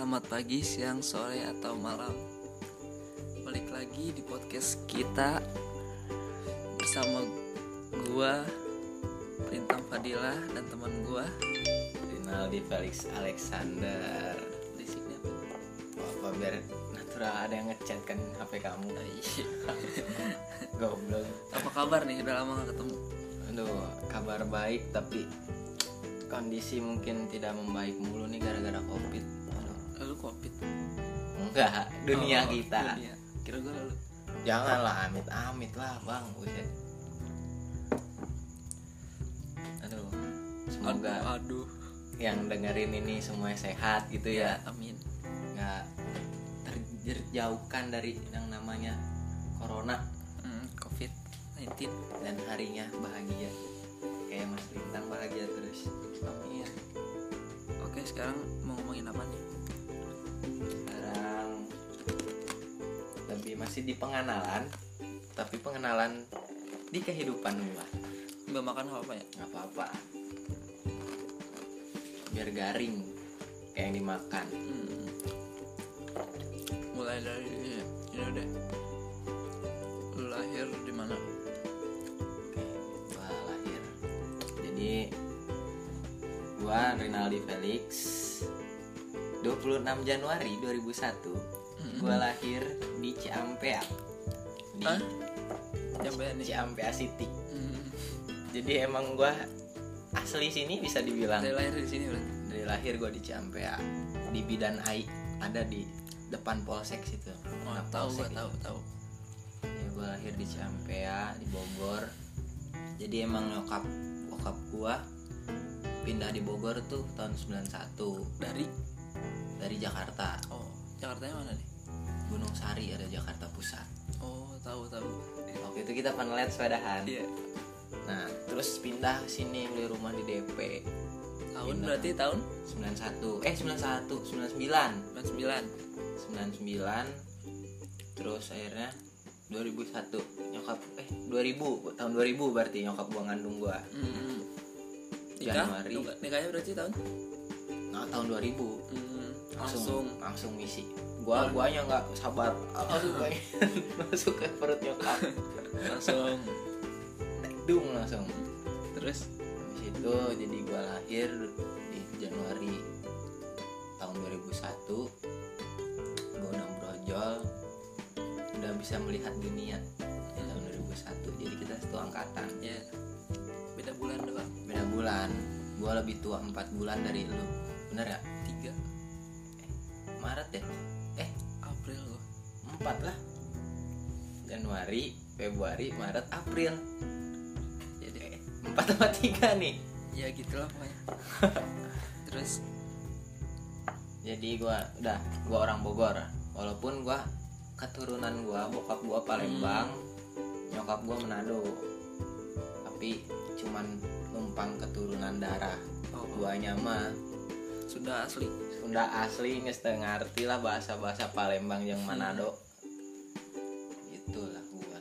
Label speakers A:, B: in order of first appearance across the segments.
A: Selamat pagi, siang, sore, atau malam Balik lagi di podcast kita Bersama gua Lintang Fadila dan teman gua
B: Rinaldi Felix Alexander
A: Berisiknya apa?
B: apa biar natural ada yang ngechat kan HP kamu
A: Oh, iya.
B: goblok
A: Apa kabar nih? Udah lama gak ketemu
B: aduh kabar baik tapi kondisi mungkin tidak membaik mulu nih gara-gara covid enggak dunia
A: Oh,
B: kita.
A: dunia. Kira gua lalu.
B: Janganlah amit-amit lah bang buset. Aduh semoga
A: Aduh, aduh.
B: yang dengerin ini semuanya sehat gitu ya.
A: Amin.
B: Nggak terjauhkan dari yang namanya corona.
A: Hmm, Covid-19
B: dan harinya bahagia. Kayak Mas Lintang bahagia terus. Amin.
A: Oke, sekarang mau ngomongin apa nih?
B: Masih di pengenalan tapi pengenalan di kehidupan gua
A: Mbak makan apa ya?
B: nggak apa-apa biar garing kayak yang dimakan
A: Hmm. Mulai dari ini. Lu lahir di mana?
B: Gua lahir jadi gua Rinaldi Felix 26 Januari 2001
A: Mm-mm.
B: gua lahir di Ciampea di
A: Hah? Sampai nih.
B: Ciampea City
A: Hmm.
B: jadi emang gua asli sini bisa dibilang
A: Dari lahir di sini berarti.
B: dari lahir gua di Ciampea di Bidan AI ada di depan polsek situ
A: Oh,
B: Nah,
A: tahu
B: polsek
A: tahu tahu.
B: ya gue lahir di Ciampea di Bogor jadi emang nyokap bokap gua pindah di Bogor tuh tahun 91
A: Dari
B: dari Jakarta
A: oh, Jakarta mana nih?
B: Gunung Sari ada Jakarta Pusat
A: Oh, tahu tahu.
B: waktu itu kita pernah lihat sepedahan
A: Iya.
B: nah terus pindah sini beli rumah di DP
A: Tahun
B: Pindah.
A: berarti tahun
B: 91 eh 91 99
A: 99.
B: 99 terus akhirnya 2001 nyokap eh 2000 tahun 2000 berarti nyokap gua ngandung gua
A: Hmm. Nikah?
B: Januari.
A: Nikah- Nikahnya berarti tahun?
B: nah tahun 2000
A: Hmm.
B: langsung
A: Langsung.
B: langsung misi gua guanya nggak sabar. Langsung pengen masuk ke perut nyokap.
A: Langsung.
B: dung langsung.
A: Terus
B: habis itu jadi gua lahir di Januari tahun 2001 gua udah brojol udah bisa melihat dunia di tahun 2001 jadi kita satu angkatan.
A: Ya beda bulan doang.
B: beda bulan. Gua lebih tua 4 bulan dari lu. Bener ya?
A: Tiga.
B: Maret deh eh
A: April gua.
B: 4 lah. Januari Februari Maret April.
A: Jadi
B: empat sama tiga nih.
A: Ya gitulah pokoknya. Terus?
B: Jadi gua udah gua orang Bogor. Walaupun gua keturunan gua bokap gua Palembang nyokap gua Manado. Tapi cuman numpang keturunan darah.
A: Oh,
B: guanya mah
A: sudah asli.
B: Sunda asli nggak ngerti lah bahasa bahasa Palembang yang Manado itulah gua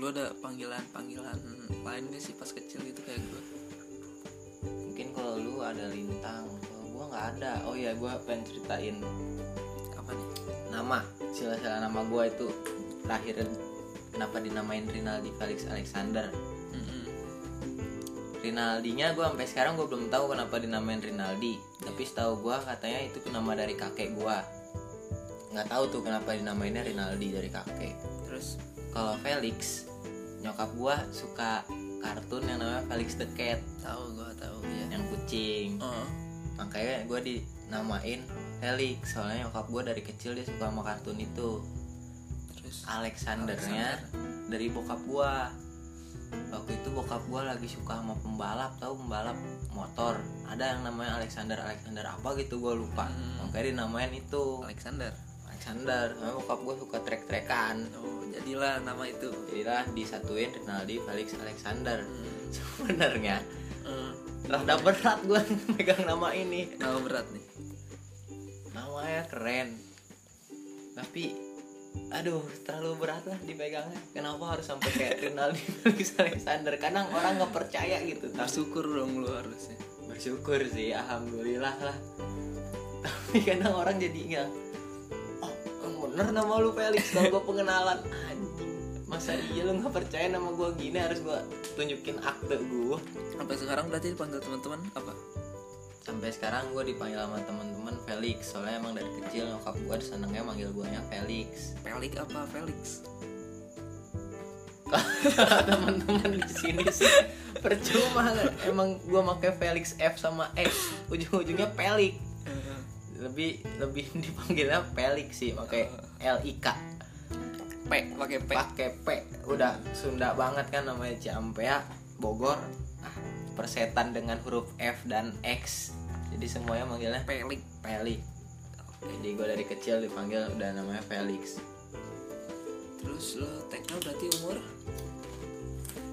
A: Lu ada panggilan-panggilan lain gak sih pas kecil gitu kayak gue?
B: mungkin kalau lu ada lintang kalau gua nggak ada oh ya gua pengen ceritain
A: Apa nih?
B: nama sila-sila nama gua itu lahir kenapa dinamain Rinaldi Felix Alexander. Rinaldinya gue sampai sekarang gue belum tahu kenapa dinamain Rinaldi. Tapi setahu gue katanya itu nama dari kakek gue nggak tahu tuh kenapa dinamainnya Rinaldi dari kakek.
A: Terus
B: kalau Felix nyokap gue suka kartun yang namanya Felix the Cat.
A: Tahu gue tahu ya.
B: yang kucing.
A: Oh,
B: makanya gue dinamain Felix soalnya nyokap gue dari kecil dia suka sama kartun itu.
A: Terus?
B: Alexandernya dari bokap gua waktu itu bokap gua lagi suka sama pembalap tahu pembalap motor ada yang namanya Alexander Alexander apa gitu gua lupa
A: Hmm.
B: makanya dinamain itu
A: Alexander.
B: Alexander Karena bokap gua suka trek-trekan
A: Oh, jadilah nama itu.
B: jadilah disatuin Rinaldi Felix Alexander
A: Hmm.
B: sebenarnya
A: Eh,
B: rada berat gua megang nama ini
A: nama berat nih.
B: namanya keren tapi aduh terlalu berat lah dipegangnya. Kenapa harus sampai kayak Rinaldi Felix Alexander? Kadang orang nggak percaya gitu.
A: Bersyukur dong lu harusnya.
B: bersyukur sih alhamdulillah lah. Tapi kadang orang jadi nggak oh bener nama lu Felix kalau gue pengenalan. Anjing masa iya lu nggak percaya nama gue gini? Harus gue tunjukin akte gue
A: sampai sekarang berarti dipanggil teman-teman apa
B: sampai sekarang gue dipanggil sama teman-teman Felix. Soalnya emang dari kecil nyokap gue senengnya manggil gue nya Felix.
A: Felix apa Felix?
B: Teman-teman di sini sih? Percuma emang gue pakai Felix F sama X. Ujung-ujungnya Felix. Lebih lebih dipanggilnya Felix sih pakai L I K.
A: P pakai P.
B: Pakai P. Udah Sunda banget kan namanya Ciampea Bogor persetan dengan huruf F dan X. Jadi semuanya manggilnya
A: Felix.
B: Felix. Jadi gue dari kecil dipanggil udah namanya Felix.
A: Terus lo TK berarti umur?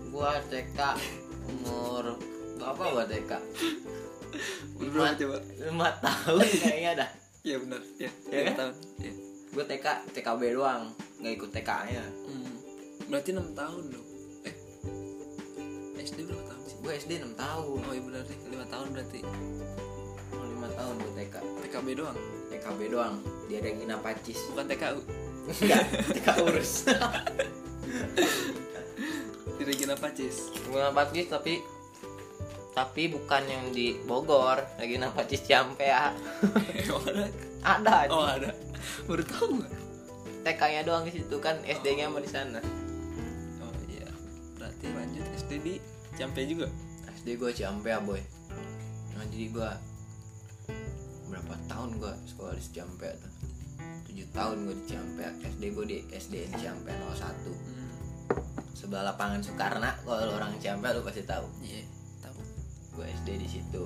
B: Gua TK umur berapa gua TK
A: Berapa
B: Lima-
A: coba?
B: lima tahun kayaknya dah.
A: Iya benar. Ya
B: Ya
A: lima
B: kan?
A: tahun. Ya.
B: gue TK TKB doang nggak ikut TK nya
A: Hmm. berarti enam tahun dong. Eh SD berapa tahun
B: gue SD 6 tahun.
A: Oh iya nih lima tahun berarti.
B: Oh, lima tahun gue TK
A: TKB doang?
B: TKB doang. Dia ada Gina Pacis
A: bukan TKU
B: enggak TK urus.
A: Di Regina Pacis
B: Gina Pacis tapi tapi bukan yang di Bogor. Regina Pacis Ciampea
A: oh ada?
B: Ada
A: oh
B: oh.
A: ada. Baru tahu
B: TK nya doang di situ kan SD nya mau di sana.
A: Oh iya. Berarti lanjut SD di Campe juga?
B: SD gue Ciampea boy. Nah jadi gue berapa tahun gue sekolah di Ciampea tuh? Tujuh tahun gue di Ciampea SD gue di SD di Ciampea 01
A: hmm.
B: sebelah lapangan Soekarno kalau orang Ciampea lu pasti tahu.
A: Iya tahu.
B: Gue SD di situ.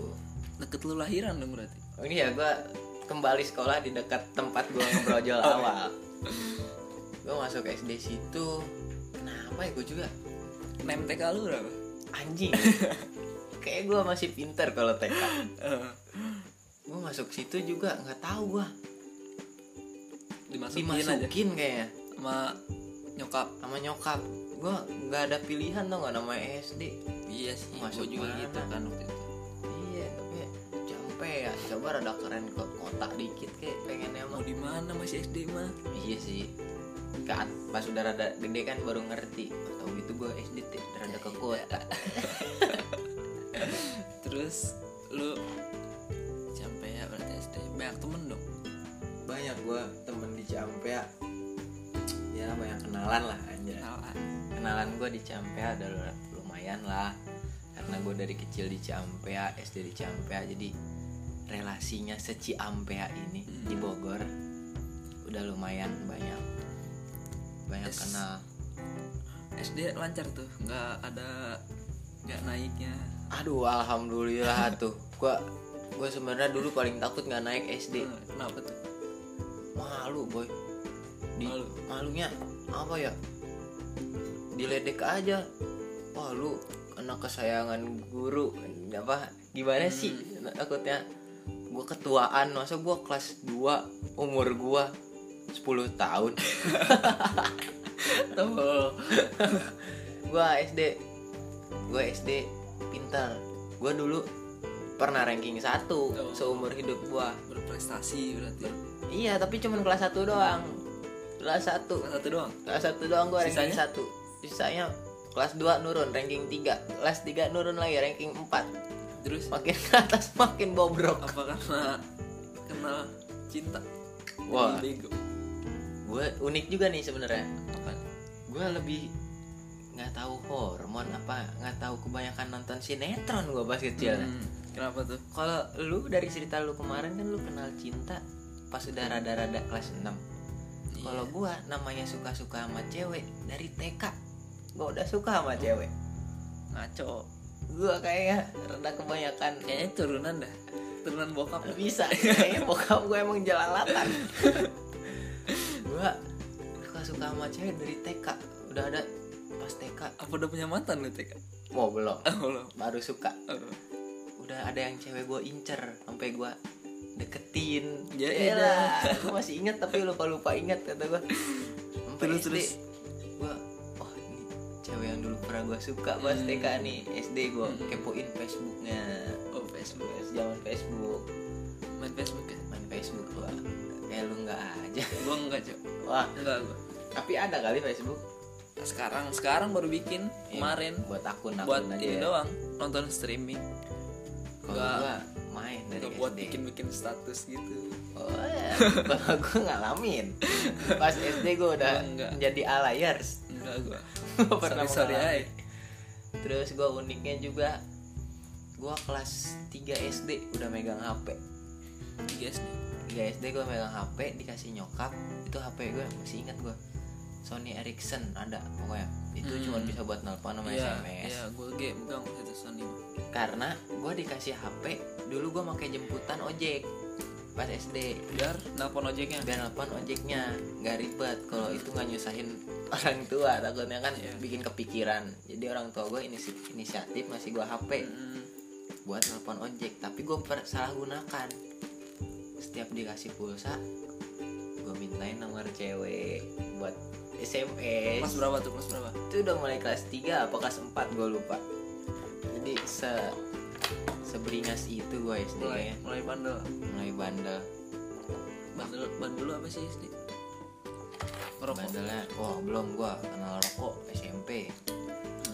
A: Deket lu lahiran dong berarti?
B: Oh, ini ya gue kembali sekolah di dekat tempat gue ngebrojol
A: Oh,
B: awal. Gue masuk SD situ. Kenapa ya gue juga?
A: Nem TK lu berapa
B: anjing. Kayak gue masih pinter kalau TK
A: Eh,
B: gue masuk situ juga nggak tahu gue
A: dimasukin, aja.
B: Dimasukin kayaknya.
A: Sama nyokap.
B: Sama nyokap. Gue nggak ada pilihan tau nggak namanya SD
A: iya sih
B: Masuk
A: juga
B: mana?
A: gitu kan waktu itu.
B: Iya tapi capek ya. Coba rada keren ke kota dikit kayak pengennya
A: mau
B: mah
A: di mana masih SD mah?
B: Iya sih kan pas udah rada gede kan baru ngerti. Atau gitu gue SD rada ke kota.
A: Terus lu sampai ya berarti SD banyak temen dong?
B: Banyak gue temen di Ciampea ya banyak kenalan lah anjir
A: kenalan.
B: Kenalan gue di Ciampea udah lumayan lah. Karena gue dari kecil di Ciampea SD di Ciampea jadi relasinya seciampea ini
A: Hmm.
B: di Bogor udah lumayan banyak banyak kenal.
A: SD lancar tuh nggak ada nggak naiknya.
B: Aduh alhamdulillah tuh. Gue gue sebenarnya dulu paling takut nggak naik SD
A: Eh, kenapa tuh?
B: Malu boy. Di
A: Malu.
B: malunya apa ya? Diledek aja. Wah lu anak kesayangan guru. Apa? Gimana sih? Takutnya. Gue ketuaan. Masa gue kelas 2 umur gue 10 tahun tuh gue SD gue SD pintar gue dulu pernah ranking satu
A: Oh.
B: seumur hidup gue
A: berprestasi berarti
B: Iya, tapi cuman kelas 1 doang. Kelas 1.
A: kelas satu doang
B: Kelas 1 doang gua ranking
A: Sisanya?
B: 1. Sisanya kelas 2 nurun ranking 3. Kelas 3 nurun lagi ranking 4.
A: terus
B: Makin ke atas makin bobrok.
A: apa karena kenal cinta
B: Wah.
A: Bego
B: Gue unik juga nih sebenarnya.
A: apa
B: Gue lebih nggak tahu hormon apa nggak tahu kebanyakan nonton sinetron gue pas kecil.
A: Hmm, kenapa tuh
B: Kalau lu dari cerita lu kemarin kan lu kenal cinta pas udah rada-rada kelas 6 Kalau
A: Iya.
B: gua namanya suka-suka sama cewek dari TK Gua udah suka sama cewek
A: ngaco
B: Gua kayaknya rada kebanyakan
A: kayaknya turunan dah turunan bokap.
B: Bisa Kayaknya bokap gue emang jelalatan Gua suka-suka sama cewek dari TK Udah ada pas TK
A: apa udah punya mantan lu TK
B: Mau belum.
A: Oh, belum.
B: Baru suka.
A: Oh.
B: Udah ada yang cewek gua incer Sampai gua deketin.
A: Ya
B: Yaelah, Gua masih inget tapi lupa-lupa inget kata gua. Sampai
A: Terus,
B: SD,
A: terus.
B: Gua Oh ini cewek yang dulu pernah gua suka pas
A: Hmm.
B: TK nih. SD gua
A: Hmm.
B: kepoin Facebooknya.
A: Oh Facebook.
B: Zaman Facebook.
A: Main Facebook ya?
B: Main Facebook gua kayak lu nggak aja.
A: Gue enggak cok
B: wah.
A: Enggak gue
B: tapi ada kali Facebook.
A: Sekarang sekarang baru bikin
B: Iya,
A: kemarin.
B: Buat akun akun
A: buat
B: aja.
A: ini
B: ya.
A: doang nonton streaming. Nggak-
B: gua main dari
A: nggak buat
B: SD
A: bikin bikin status gitu.
B: Oh ya kalau gua ngalamin pas SD gua udah
A: enggak.
B: menjadi alayers.
A: Enggak gue
B: Gua pernah
A: sorry sorry
B: terus gua uniknya juga gua kelas 3 SD udah megang HP
A: tiga SD
B: 3 SD gue megang HP dikasih nyokap itu HP gue masih ingat gue Sony Ericsson ada pokoknya. Itu
A: Hmm.
B: cuma bisa buat nelpon sama
A: iya
B: SMS
A: iya gue ge megang itu Sony.
B: Karena gue dikasih HP dulu gue pakai jemputan ojek. Pas SD
A: biar nelpon ojeknya.
B: Biar nelpon ojeknya. Nggak ribet. Kalau itu nggak nyusahin orang tua takutnya kan
A: Iya.
B: bikin kepikiran. Jadi orang tua gue inisi inisiatif masih gue HP
A: Hmm,
B: buat nelpon ojek tapi gue salah gunakan setiap dikasih pulsa gue mintain nomor cewek buat SMS
A: kelas berapa tuh? Kelas berapa?
B: Itu udah mulai kelas 3 apa kelas 4 gue lupa. Jadi se seberingas itu gue SD
A: mulai
B: ya.
A: mulai bandel.
B: Mulai bandel.
A: Bandel bandel apa sih SD ngerokok
B: bandelnya wah belum gue kenal rokok SMP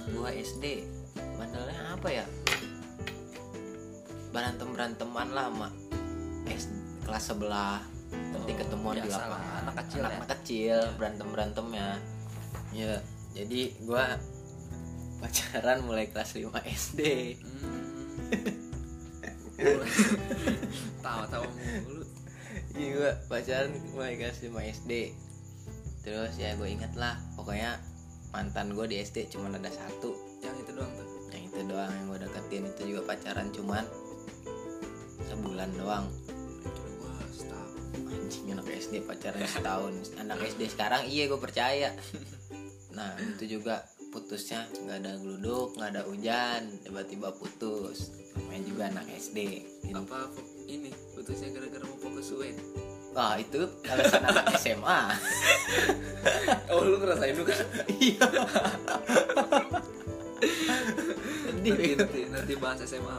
A: Hmm.
B: gue SD bandelnya apa ya? Berantem beranteman lama S kelas sebelah nanti
A: Oh,
B: ketemuan di lapangan.
A: anak kecil
B: anak,
A: ya.
B: anak kecil berantem berantemnya. Ya jadi gue pacaran mulai kelas 5 SD
A: Hmm. tawa-tawa mulu.
B: Iya gue pacaran mulai kelas 5 SD Terus ya gue inget lah Pokoknya mantan gue di SD cuma ada satu.
A: Yang itu doang tuh?
B: Yang itu doang yang gue deketin Itu juga pacaran cuman Sebulan doang Anjing anak SD pacaran setahun. Anak SD sekarang iya gue percaya. Nah itu juga putusnya. Nggak ada geluduk nggak ada hujan tiba-tiba putus. Namanya juga anak SD Jadi,
A: apa ini putusnya gara-gara mau fokus UN
B: wah itu alasan anak SMA
A: oh lu ngerasain lu kan
B: iya.
A: Nanti nanti nanti bahas SMA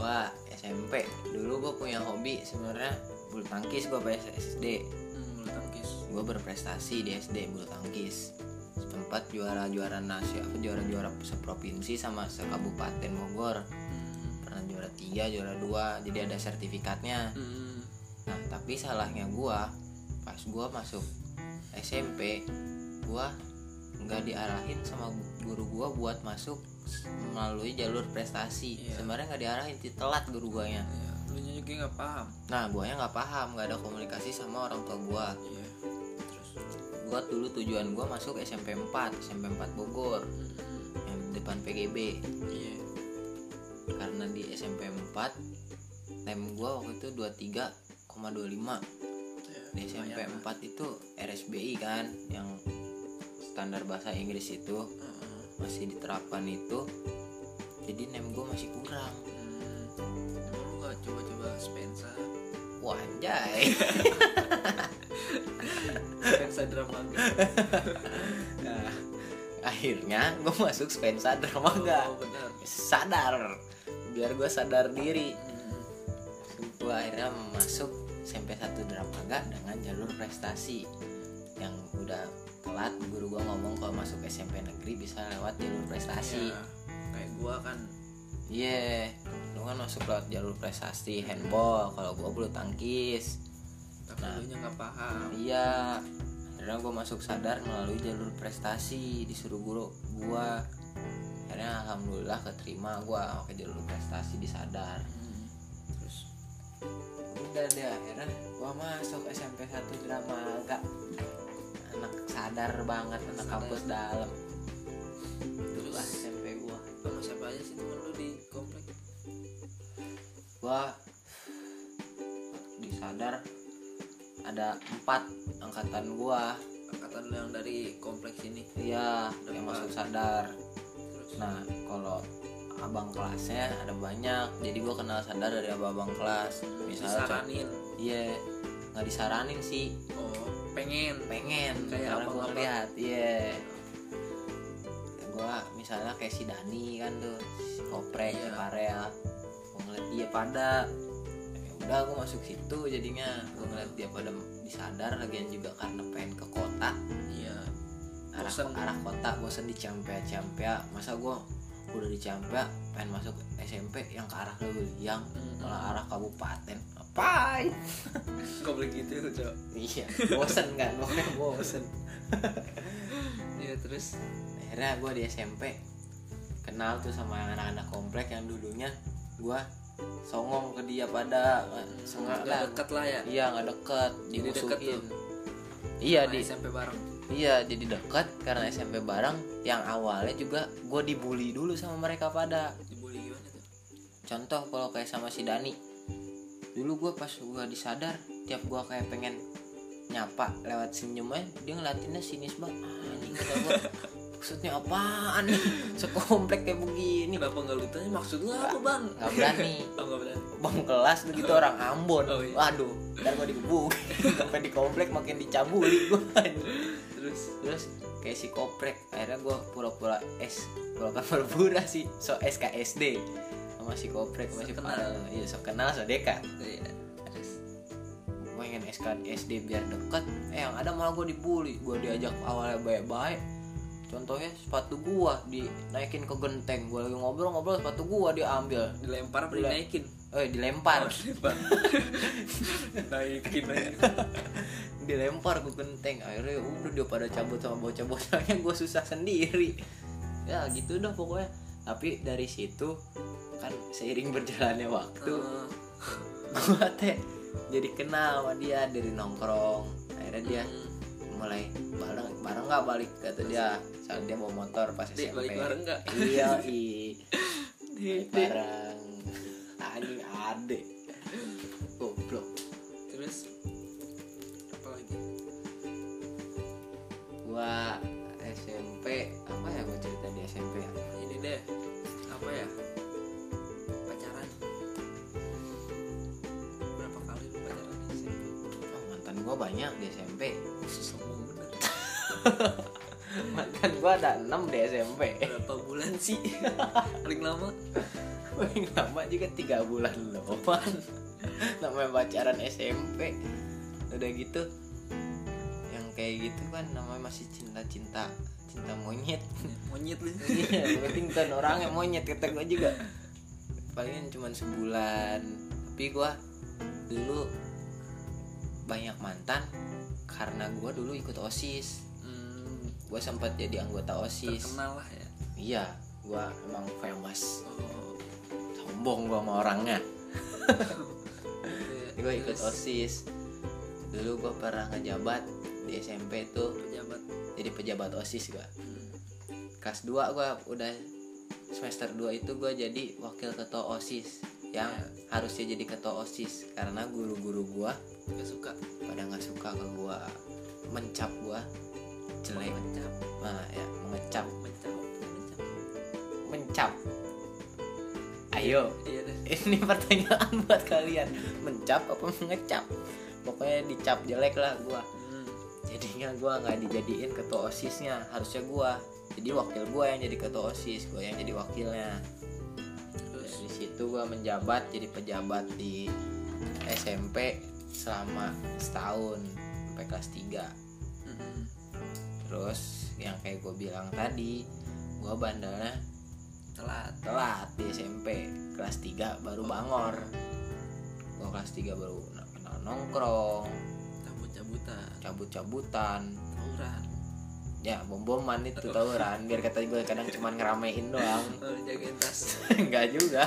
B: gua SMP dulu gua punya hobi sebenarnya bulu tangkis gua pas SD
A: hmm, bulu tangkis.
B: Gua berprestasi di SD bulu tangkis. Sempat juara juara nasional apa juara juara seprovinsi sama sekabupaten Bogor.
A: Hmm.
B: pernah juara tiga juara dua jadi ada sertifikatnya.
A: Hmm.
B: nah tapi salahnya gua pas gua masuk SMP gua nggak diarahin sama guru gua buat masuk melalui jalur prestasi
A: Iya.
B: sebenarnya nggak diarahin telat guru guanya
A: ya, lu juga nggak paham
B: Nah, guanya nggak paham, nggak ada komunikasi sama orang tua gua.
A: iya terus
B: Gua dulu tujuan gua masuk SMP 4, SMP 4 Bogor
A: hmm.
B: yang depan PGB.
A: iya
B: Karena di SMP 4 tem gua waktu itu 23,25.
A: Ya,
B: Di SMP
A: lumayan lah.
B: 4 itu RSBI kan yang standar bahasa Inggris itu
A: Heeh.
B: Masih diterapkan itu. Jadi nem gua masih kurang.
A: Hmm. Lu nggak coba-coba Spensa
B: Wah, anjay.
A: Spensa drama
B: nah, akhirnya gua masuk Spensa Dramaga.
A: oh benar
B: sadar biar gue sadar diri
A: Hmm.
B: gue akhirnya masuk SMP 1 Dramaga dengan jalur prestasi yang udah telat guru gue ngomong kalau masuk SMP negeri bisa lewat jalur prestasi.
A: Ya, kayak gua kan.
B: Iya lu kan masuk lewat jalur prestasi handball kalau gue bulu tangkis.
A: Tapi
B: Nah.
A: lu nya nggak paham.
B: Iya akhirnya gue masuk sadar melalui jalur prestasi disuruh guru gue akhirnya alhamdulillah keterima gue pakai jalur prestasi di sadar.
A: Hmm. terus
B: udah deh akhirnya gua masuk SMP 1 Dramaga anak sadar banget anak
A: Sadar.
B: kampus dalam.
A: Terus?
B: itulah SMP gua.
A: Sama siapa aja sih temen lu di komplek?
B: Gua di sadar ada empat angkatan gua.
A: Angkatan yang dari kompleks ini?
B: Iya yang masuk sadar.
A: Terus?
B: Nah kalau abang kelasnya ada banyak. Jadi gua kenal sadar dari abang kelas. Misalnya
A: disaranin?
B: Iya nggak disaranin sih.
A: Oh pengen
B: pengen.
A: Kayak abang
B: gue
A: apa?
B: ngeliat iya. Gua misalnya kayak si Dani kan tuh si Koprek
A: Iya.
B: si Farel. Gue ngeliat dia pada ya udah gue masuk situ jadinya. Gue ngeliat dia pada disadar lagian juga karena pengen ke kota.
A: Iya.
B: Arah
A: Bosen.
B: arah kota bosen di Ciampea Ciampea masa gue udah di Ciampea pengen masuk SMP yang ke arah Leuliang
A: Mm.
B: malah arah kabupaten apa
A: Gak boleh gitu cok?
B: Iya bosen kan pokoknya bosen.
A: Iya terus?
B: Akhirnya gue di SMP kenal tuh sama anak-anak komplek yang dulunya gue songong ke dia pada sengaja.
A: Gak deket lah ya?
B: Iya nggak deket
A: Jadi deket tuh.
B: iya di
A: SMP bareng?
B: Iya jadi deket karena SMP bareng. Yang awalnya juga gue dibully dulu sama mereka pada.
A: Dibully gimana tuh?
B: Contoh kalau kayak sama si Dani dulu gue pas gue disadar tiap gue kayak pengen nyapa lewat senyumnya dia ngeliatinnya sinis banget. Ah, anjing kata gue maksudnya apaan? Nih sekomplek kayak begini.
A: Kenapa gak lu tanya? Maksud lu apa ban
B: nggak berani.
A: Oh gak berani.
B: Bang kelas begitu orang Ambon.
A: Oh, iya.
B: waduh ntar gue digebuk sampai di komplek makin dicabuli gue
A: Terus?
B: Terus kayak si koprek akhirnya gue pura-pura S. Pura-pura pura-pura sih so SKSD sama si koprek sama si
A: So kenal.
B: Farel. iya so kenal so dekat
A: Iya. Terus
B: gue SKSD biar deket eh yang ada malah gue dibully. Gue diajak awalnya baik-baik. Contohnya sepatu gua dinaikin ke genteng. Gue lagi ngobrol-ngobrol sepatu gua diambil.
A: Dilempar apa
B: Dile-
A: dinaikin?
B: Eh dilempar.
A: Oh, dilempar. Naikin aja
B: dilempar ke genteng. Akhirnya ya udah dia pada cabut sama bocah-bocahnya. Gue susah sendiri. Ya gitu dah pokoknya. Tapi dari situ kan seiring berjalannya waktu
A: Eh,
B: gue teh jadi kenal sama dia dari nongkrong. Akhirnya dia
A: hmm.
B: mulai bareng bareng nggak balik kata dia. Saat dia bawa motor pas SMP
A: balik bareng nggak?
B: iya i. Balik bareng. Anjing ade goblok.
A: Terus Apa lagi?
B: Gua SMP apa ya gua cerita di SMP ya?
A: Ini deh Apa ya
B: gua banyak di SMP
A: Sombong bener
B: mantan gua ada 6 di SMP
A: Berapa bulan sih? Paling lama?
B: Paling lama juga tiga bulan doang namanya pacaran SMP udah gitu. Yang kayak gitu kan namanya masih cinta cinta monyet.
A: Monyet lu.
B: Iya penting kan orangnya monyet kata gue juga. Palingan cuma sebulan. Tapi gue dulu banyak mantan karena gue dulu ikut osis.
A: Hmm,
B: gue sempat jadi anggota osis.
A: Terkenal lah ya.
B: Iya gue emang famous.
A: Oh.
B: Sombong gue sama orangnya.
A: Iya.
B: gue ikut osis. Dulu gue pernah ngejabat di SMP tuh.
A: Pejabat?
B: Jadi pejabat osis gue
A: hmm.
B: kelas 2 gue udah semester 2 itu gue jadi wakil ketua osis. Yang harusnya jadi ketua osis. Karena guru-guru gue
A: Gak suka.
B: Pada nggak suka ke gue mencap gue jelek.
A: Mencap.
B: Nah ya mengecap.
A: Mencap. Mencap.
B: Mencap ayo.
A: Iya deh
B: ini pertanyaan buat kalian. Mencap apa mengecap? Pokoknya dicap jelek lah gue
A: hmm.
B: jadinya gue nggak dijadiin ketua osisnya. Harusnya gue jadi wakil gue yang jadi ketua osis. Gue yang jadi wakilnya.
A: Terus?
B: Dari situ gue menjabat jadi pejabat di SMP selama setahun sampai kelas 3
A: hmm.
B: terus yang kayak gue bilang tadi gue bandelnya
A: Telat.
B: telat di SMP kelas 3 baru bangor. Gue kelas 3 baru kenal nongkrong.
A: Cabut-cabutan.
B: Cabut-cabutan.
A: Tawuran.
B: Ya bom-boman itu tawuran. Biar kata gue kadang cuman ngeramein doang.
A: Oh, jagain tas.
B: Enggak juga.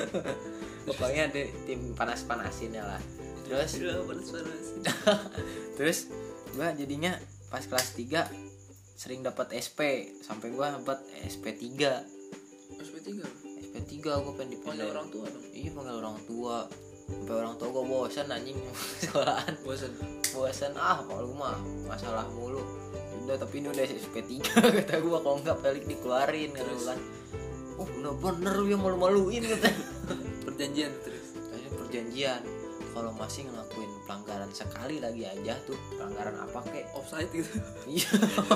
B: Pokoknya di tim panas-panasin ya lah terus? Terus gue jadinya pas kelas 3 sering dapat SP sampai gue dapat SP 3
A: SP3
B: SP 3 gue pengen dipindah
A: Panggil orang tua dong.
B: Iya panggil orang tua. Sampai orang tua gue bosan anjing sekolahan.
A: Bosan
B: bosan ah kalau mah. Masalah mulu. Udah tapi ini udah SP 3 kata gue kalau nggak balik dikeluarin kata
A: Terus?
B: kan. Oh bener bener lu yang malu-maluin kata.
A: Perjanjian terus?
B: Kayaknya perjanjian kalau masih ngelakuin pelanggaran sekali lagi aja tuh pelanggaran apa kek?
A: Offside gitu.
B: Iya.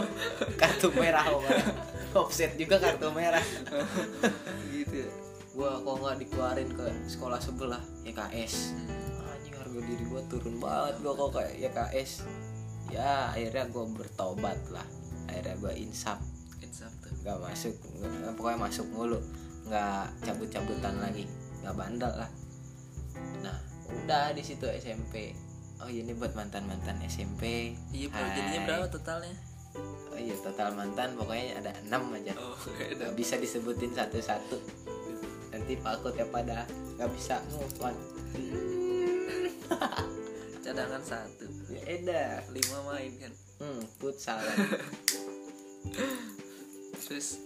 B: Kartu merah pokoknya. Offset juga kartu merah.
A: Gitu ya.
B: Gua kok nggak dikeluarin ke sekolah sebelah YKS
A: Hmm.
B: anjing harga diri gua turun banget gua kok kayak YKS ya akhirnya gua bertobat lah. Akhirnya gua insaf
A: insaf tuh.
B: Nggak masuk pokoknya masuk mulu. Nggak cabut-cabutan lagi. Nggak bandel lah udah di situ SMP oh ini buat mantan mantan SMP
A: iya
B: Hai.
A: jadinya berapa totalnya?
B: Oh iya total mantan pokoknya ada enam aja.
A: Oh
B: nggak bisa disebutin satu-satu. Nanti takut ya pada nggak bisa move on.
A: Cadangan satu.
B: Ya edah
A: lima main kan?
B: Hmm futsal.
A: Terus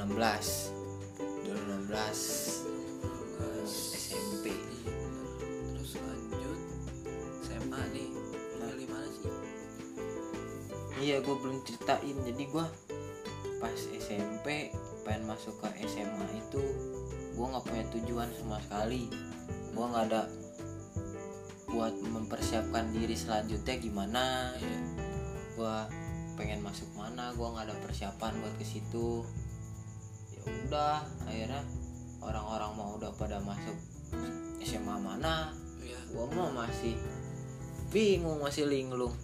A: 2016
B: 2016 SMP
A: terus lanjut SMA nih. Milih mana sih
B: iya gue belum ceritain. Jadi gue pas SMP pengen masuk ke SMA itu gue nggak punya tujuan sama sekali. Gue nggak ada buat mempersiapkan diri selanjutnya gimana.
A: Iya.
B: gue pengen masuk mana gue nggak ada persiapan buat ke situ ya udah akhirnya orang-orang mau udah pada masuk SMA mana?
A: Iya.
B: gua mah masih bingung masih linglung.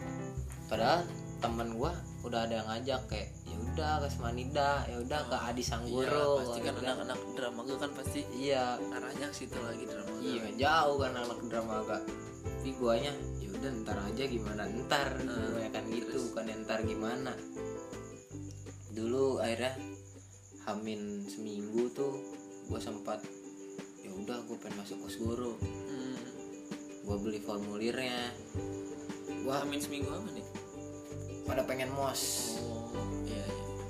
B: Padahal temen gua udah ada yang ngajak kayak ya udah ke Semanida ya udah ke Adi
A: Iya,
B: Sanggoro
A: pasti kan anak-anak drama gue kan pasti
B: iya.
A: arahnya ke situ lagi drama
B: iya jauh kan anak drama agak. Tapi guanya ya udah ntar aja gimana ntar
A: Hmm,
B: kebanyakan gitu bukan ntar gimana. Dulu akhirnya hamin seminggu tuh gua sempat ya udah gue pengen masuk kosgoro
A: hmm.
B: gua beli formulirnya
A: Wah, amin seminggu apa nih?
B: pada pengen mos
A: Oh, iya, iya.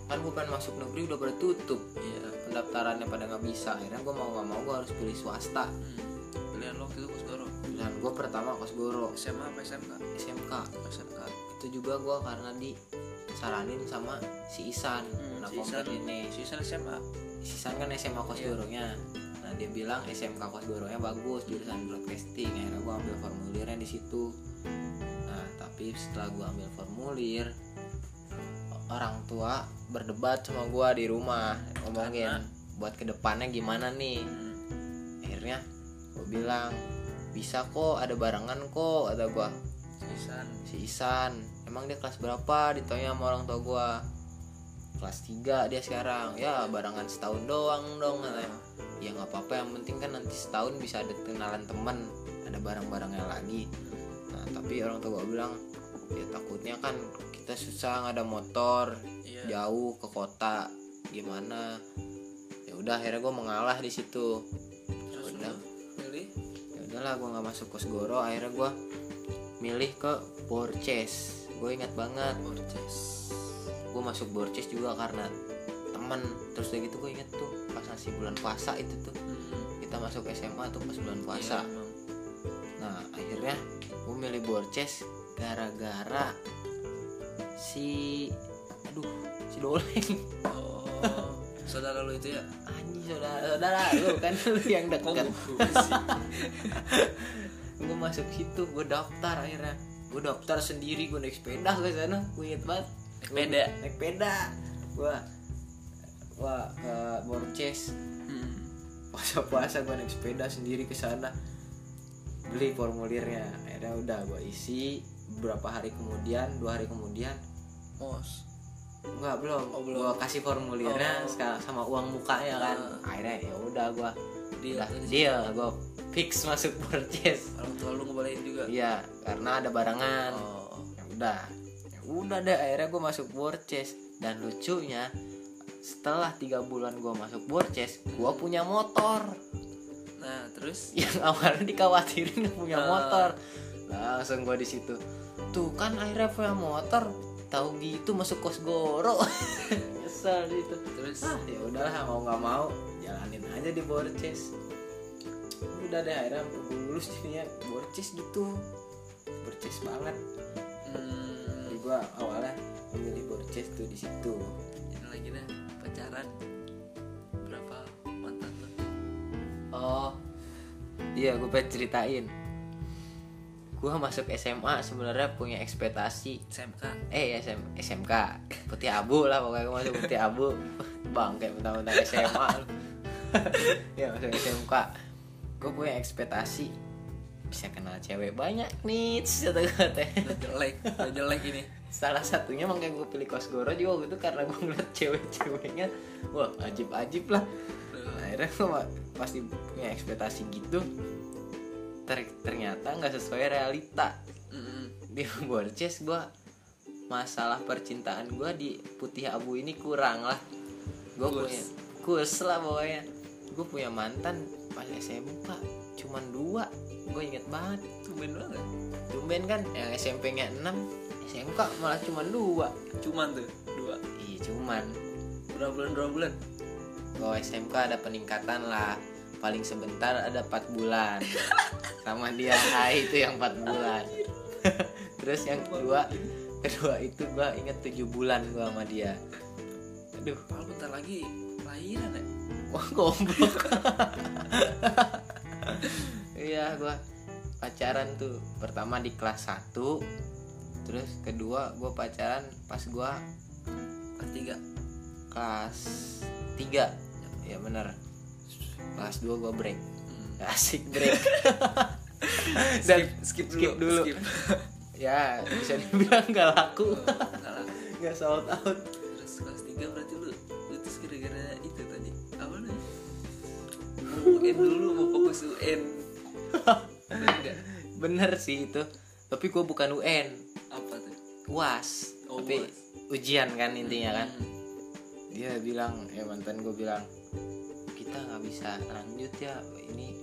B: kan gue pengen masuk negeri udah pada tutup
A: Iya.
B: pendaftarannya pada nggak bisa akhirnya gue mau nggak mau gue harus pilih swasta
A: Hmm. Pilihan lo itu Kusgoro.
B: dan gue pertama kosgoro
A: SMA apa SMK?
B: SMK
A: SMK.
B: itu juga gue karena disaranin sama si Isan
A: Hmm,
B: nah
A: si Isan.
B: ini
A: Si Isan SMA.
B: si Isan kan SMA kosgoronya nah dia bilang SMK kosgoronya bagus jurusan broadcasting akhirnya gue ambil formulirnya di situ nah tapi setelah gue ambil formulir orang tua berdebat sama gue di rumah ngomongin
A: Karena?
B: buat ke depannya gimana nih
A: Hmm.
B: akhirnya gue bilang bisa kok ada barengan kok ada gue
A: Si Isan.
B: si Isan emang dia kelas berapa? Ditanya sama orang tua gue kelas 3 dia sekarang. Ya barengan setahun doang dong katanya. Ya nggak apa-apa. Yang penting kan nanti setahun bisa ada kenalan temen. Ada barang-barangnya lagi. Nah tapi orang tua gue bilang ya takutnya kan kita susah nggak ada motor.
A: Iya.
B: jauh ke kota. Gimana? Ya udah akhirnya gue mengalah di situ. Udah. ya udahlah gue nggak masuk kosgoro akhirnya gue milih ke Borces gue ingat banget
A: Borces.
B: gue masuk Borces juga karena temen terus udah gitu gue inget tuh pas masih bulan puasa itu tuh
A: Hmm.
B: kita masuk SMA tuh pas bulan puasa
A: Iya, emang.
B: nah akhirnya gue milih Borces gara-gara si aduh si Doleng
A: Oh, saudara lo itu ya?
B: anjing saudara saudara lu kan lu yang
A: Kok
B: deket
A: gue
B: masuk situ gue daftar akhirnya gue daftar sendiri gue naik sepeda ke sana gue inget banget
A: Naik sepeda?
B: naik sepeda gue gue ke Borces
A: Hmm.
B: puasa puasa gue naik sepeda sendiri ke sana beli formulirnya akhirnya udah gue isi beberapa hari kemudian dua hari kemudian
A: Mos.
B: Enggak belum,
A: Oh, belum.
B: gue kasih formulirnya
A: Oh.
B: sama uang mukanya kan
A: Ah.
B: akhirnya ya udah gue
A: Deal
B: udah
A: di
B: deal gue fix masuk Borces
A: Orang tua lu ngebolehin juga.
B: iya karena ada barengan
A: Oh.
B: ya udah. Ya udah deh akhirnya gue masuk Borces dan lucunya setelah tiga bulan gue masuk Borces gue punya motor.
A: Nah, terus?
B: Yang awalnya dikhawatirin punya
A: Ah.
B: motor. Langsung gue di situ. Tuh kan akhirnya punya motor tahu gitu masuk kos goro. Nyesel gitu.
A: Terus?
B: Ah ya udahlah mau nggak mau jalanin aja di Borces udah deh akhirnya sampai lulus jadinya Borces gitu. Borces banget.
A: Hmm,
B: jadi gue awalnya memilih Borces tuh di situ.
A: Ini lagi dah pacaran. Berapa mantan lo?
B: oh iya gue pengen ceritain. Gue masuk SMA sebenarnya punya ekspektasi.
A: SMK
B: eh SM, SMK putih abu lah pokoknya gue masuk putih abu. Bang kayak mentang-mentang SMA. ya masuk SMK gue punya ekspektasi bisa kenal cewek banyak nih kata kata.
A: Jelek jelek ini.
B: Salah satunya makanya gue pilih kosgoro juga waktu itu karena gue ngeliat cewek-ceweknya wah ajib-ajib lah. Akhirnya gue pasti punya ekspektasi gitu Ter- ternyata nggak sesuai realita. Di Borces gue masalah percintaan gue di putih abu ini kurang lah. Gue punya kurs lah pokoknya gue punya mantan pas SMK cuman dua. Gue inget banget.
A: Tumben banget.
B: Tumben kan? Yang SMP nya 6 SMK malah cuman dua.
A: Cuman tuh dua.
B: Iya cuman.
A: Berapa bulan berapa bulan?
B: Kalau SMK ada peningkatan lah. Paling sebentar ada 4 bulan. Sama dia hai itu yang 4 bulan. Terus yang kedua kedua itu gua inget 7 bulan gua sama dia. Aduh.
A: Padahal bentar lagi lahiran ya
B: wah goblok. Iya gua pacaran tuh pertama di kelas 1 terus kedua gua pacaran pas gua
A: kelas tiga.
B: Kelas 3 ya bener. Kelas 2 gua break.
A: Hmm.
B: asik break. Dan
A: skip,
B: skip dulu.
A: skip.
B: ya bisa dibilang gak laku. Nggak sold out
A: dulu mau fokus UN Bener
B: sih itu. Tapi gue bukan UN
A: apa tuh?
B: Uas
A: Oh,
B: tapi
A: UAS.
B: ujian kan intinya kan.
A: Hmm.
B: dia bilang ya mantan gue bilang kita nggak bisa lanjut ya ini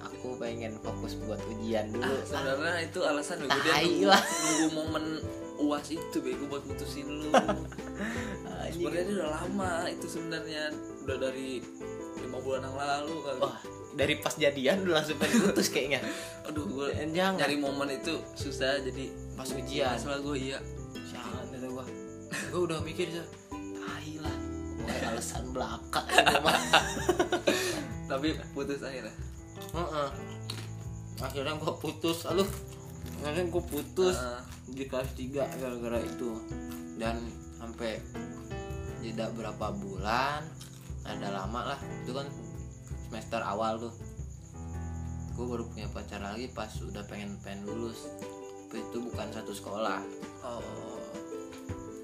B: aku pengen fokus buat ujian dulu.
A: Ah sebenarnya itu alasan bego dia nunggu, nunggu momen uas itu bego buat mutusin lu.
B: Ah,
A: sebenarnya udah lama itu sebenarnya. Udah dari bulan yang lalu kali.
B: Wah dari pas jadian udah langsung pengen putus kayaknya.
A: Aduh gue
B: jangan.
A: nyari momen itu susah jadi
B: pas ujian.
A: Masalah gue iya.
B: Jangan kata gua. Gua udah mikir sih tai lah. Alasan belaka
A: tapi putus akhirnya?
B: Heeh. akhirnya gua putus. Aduh akhirnya gua putus
A: Ah,
B: di kelas 3 gara-gara itu. Dan sampai jeda berapa bulan ada lama lah itu kan semester awal tuh. Gue baru punya pacar lagi pas udah pengen pengen lulus. Tapi itu bukan satu sekolah.
A: Oh.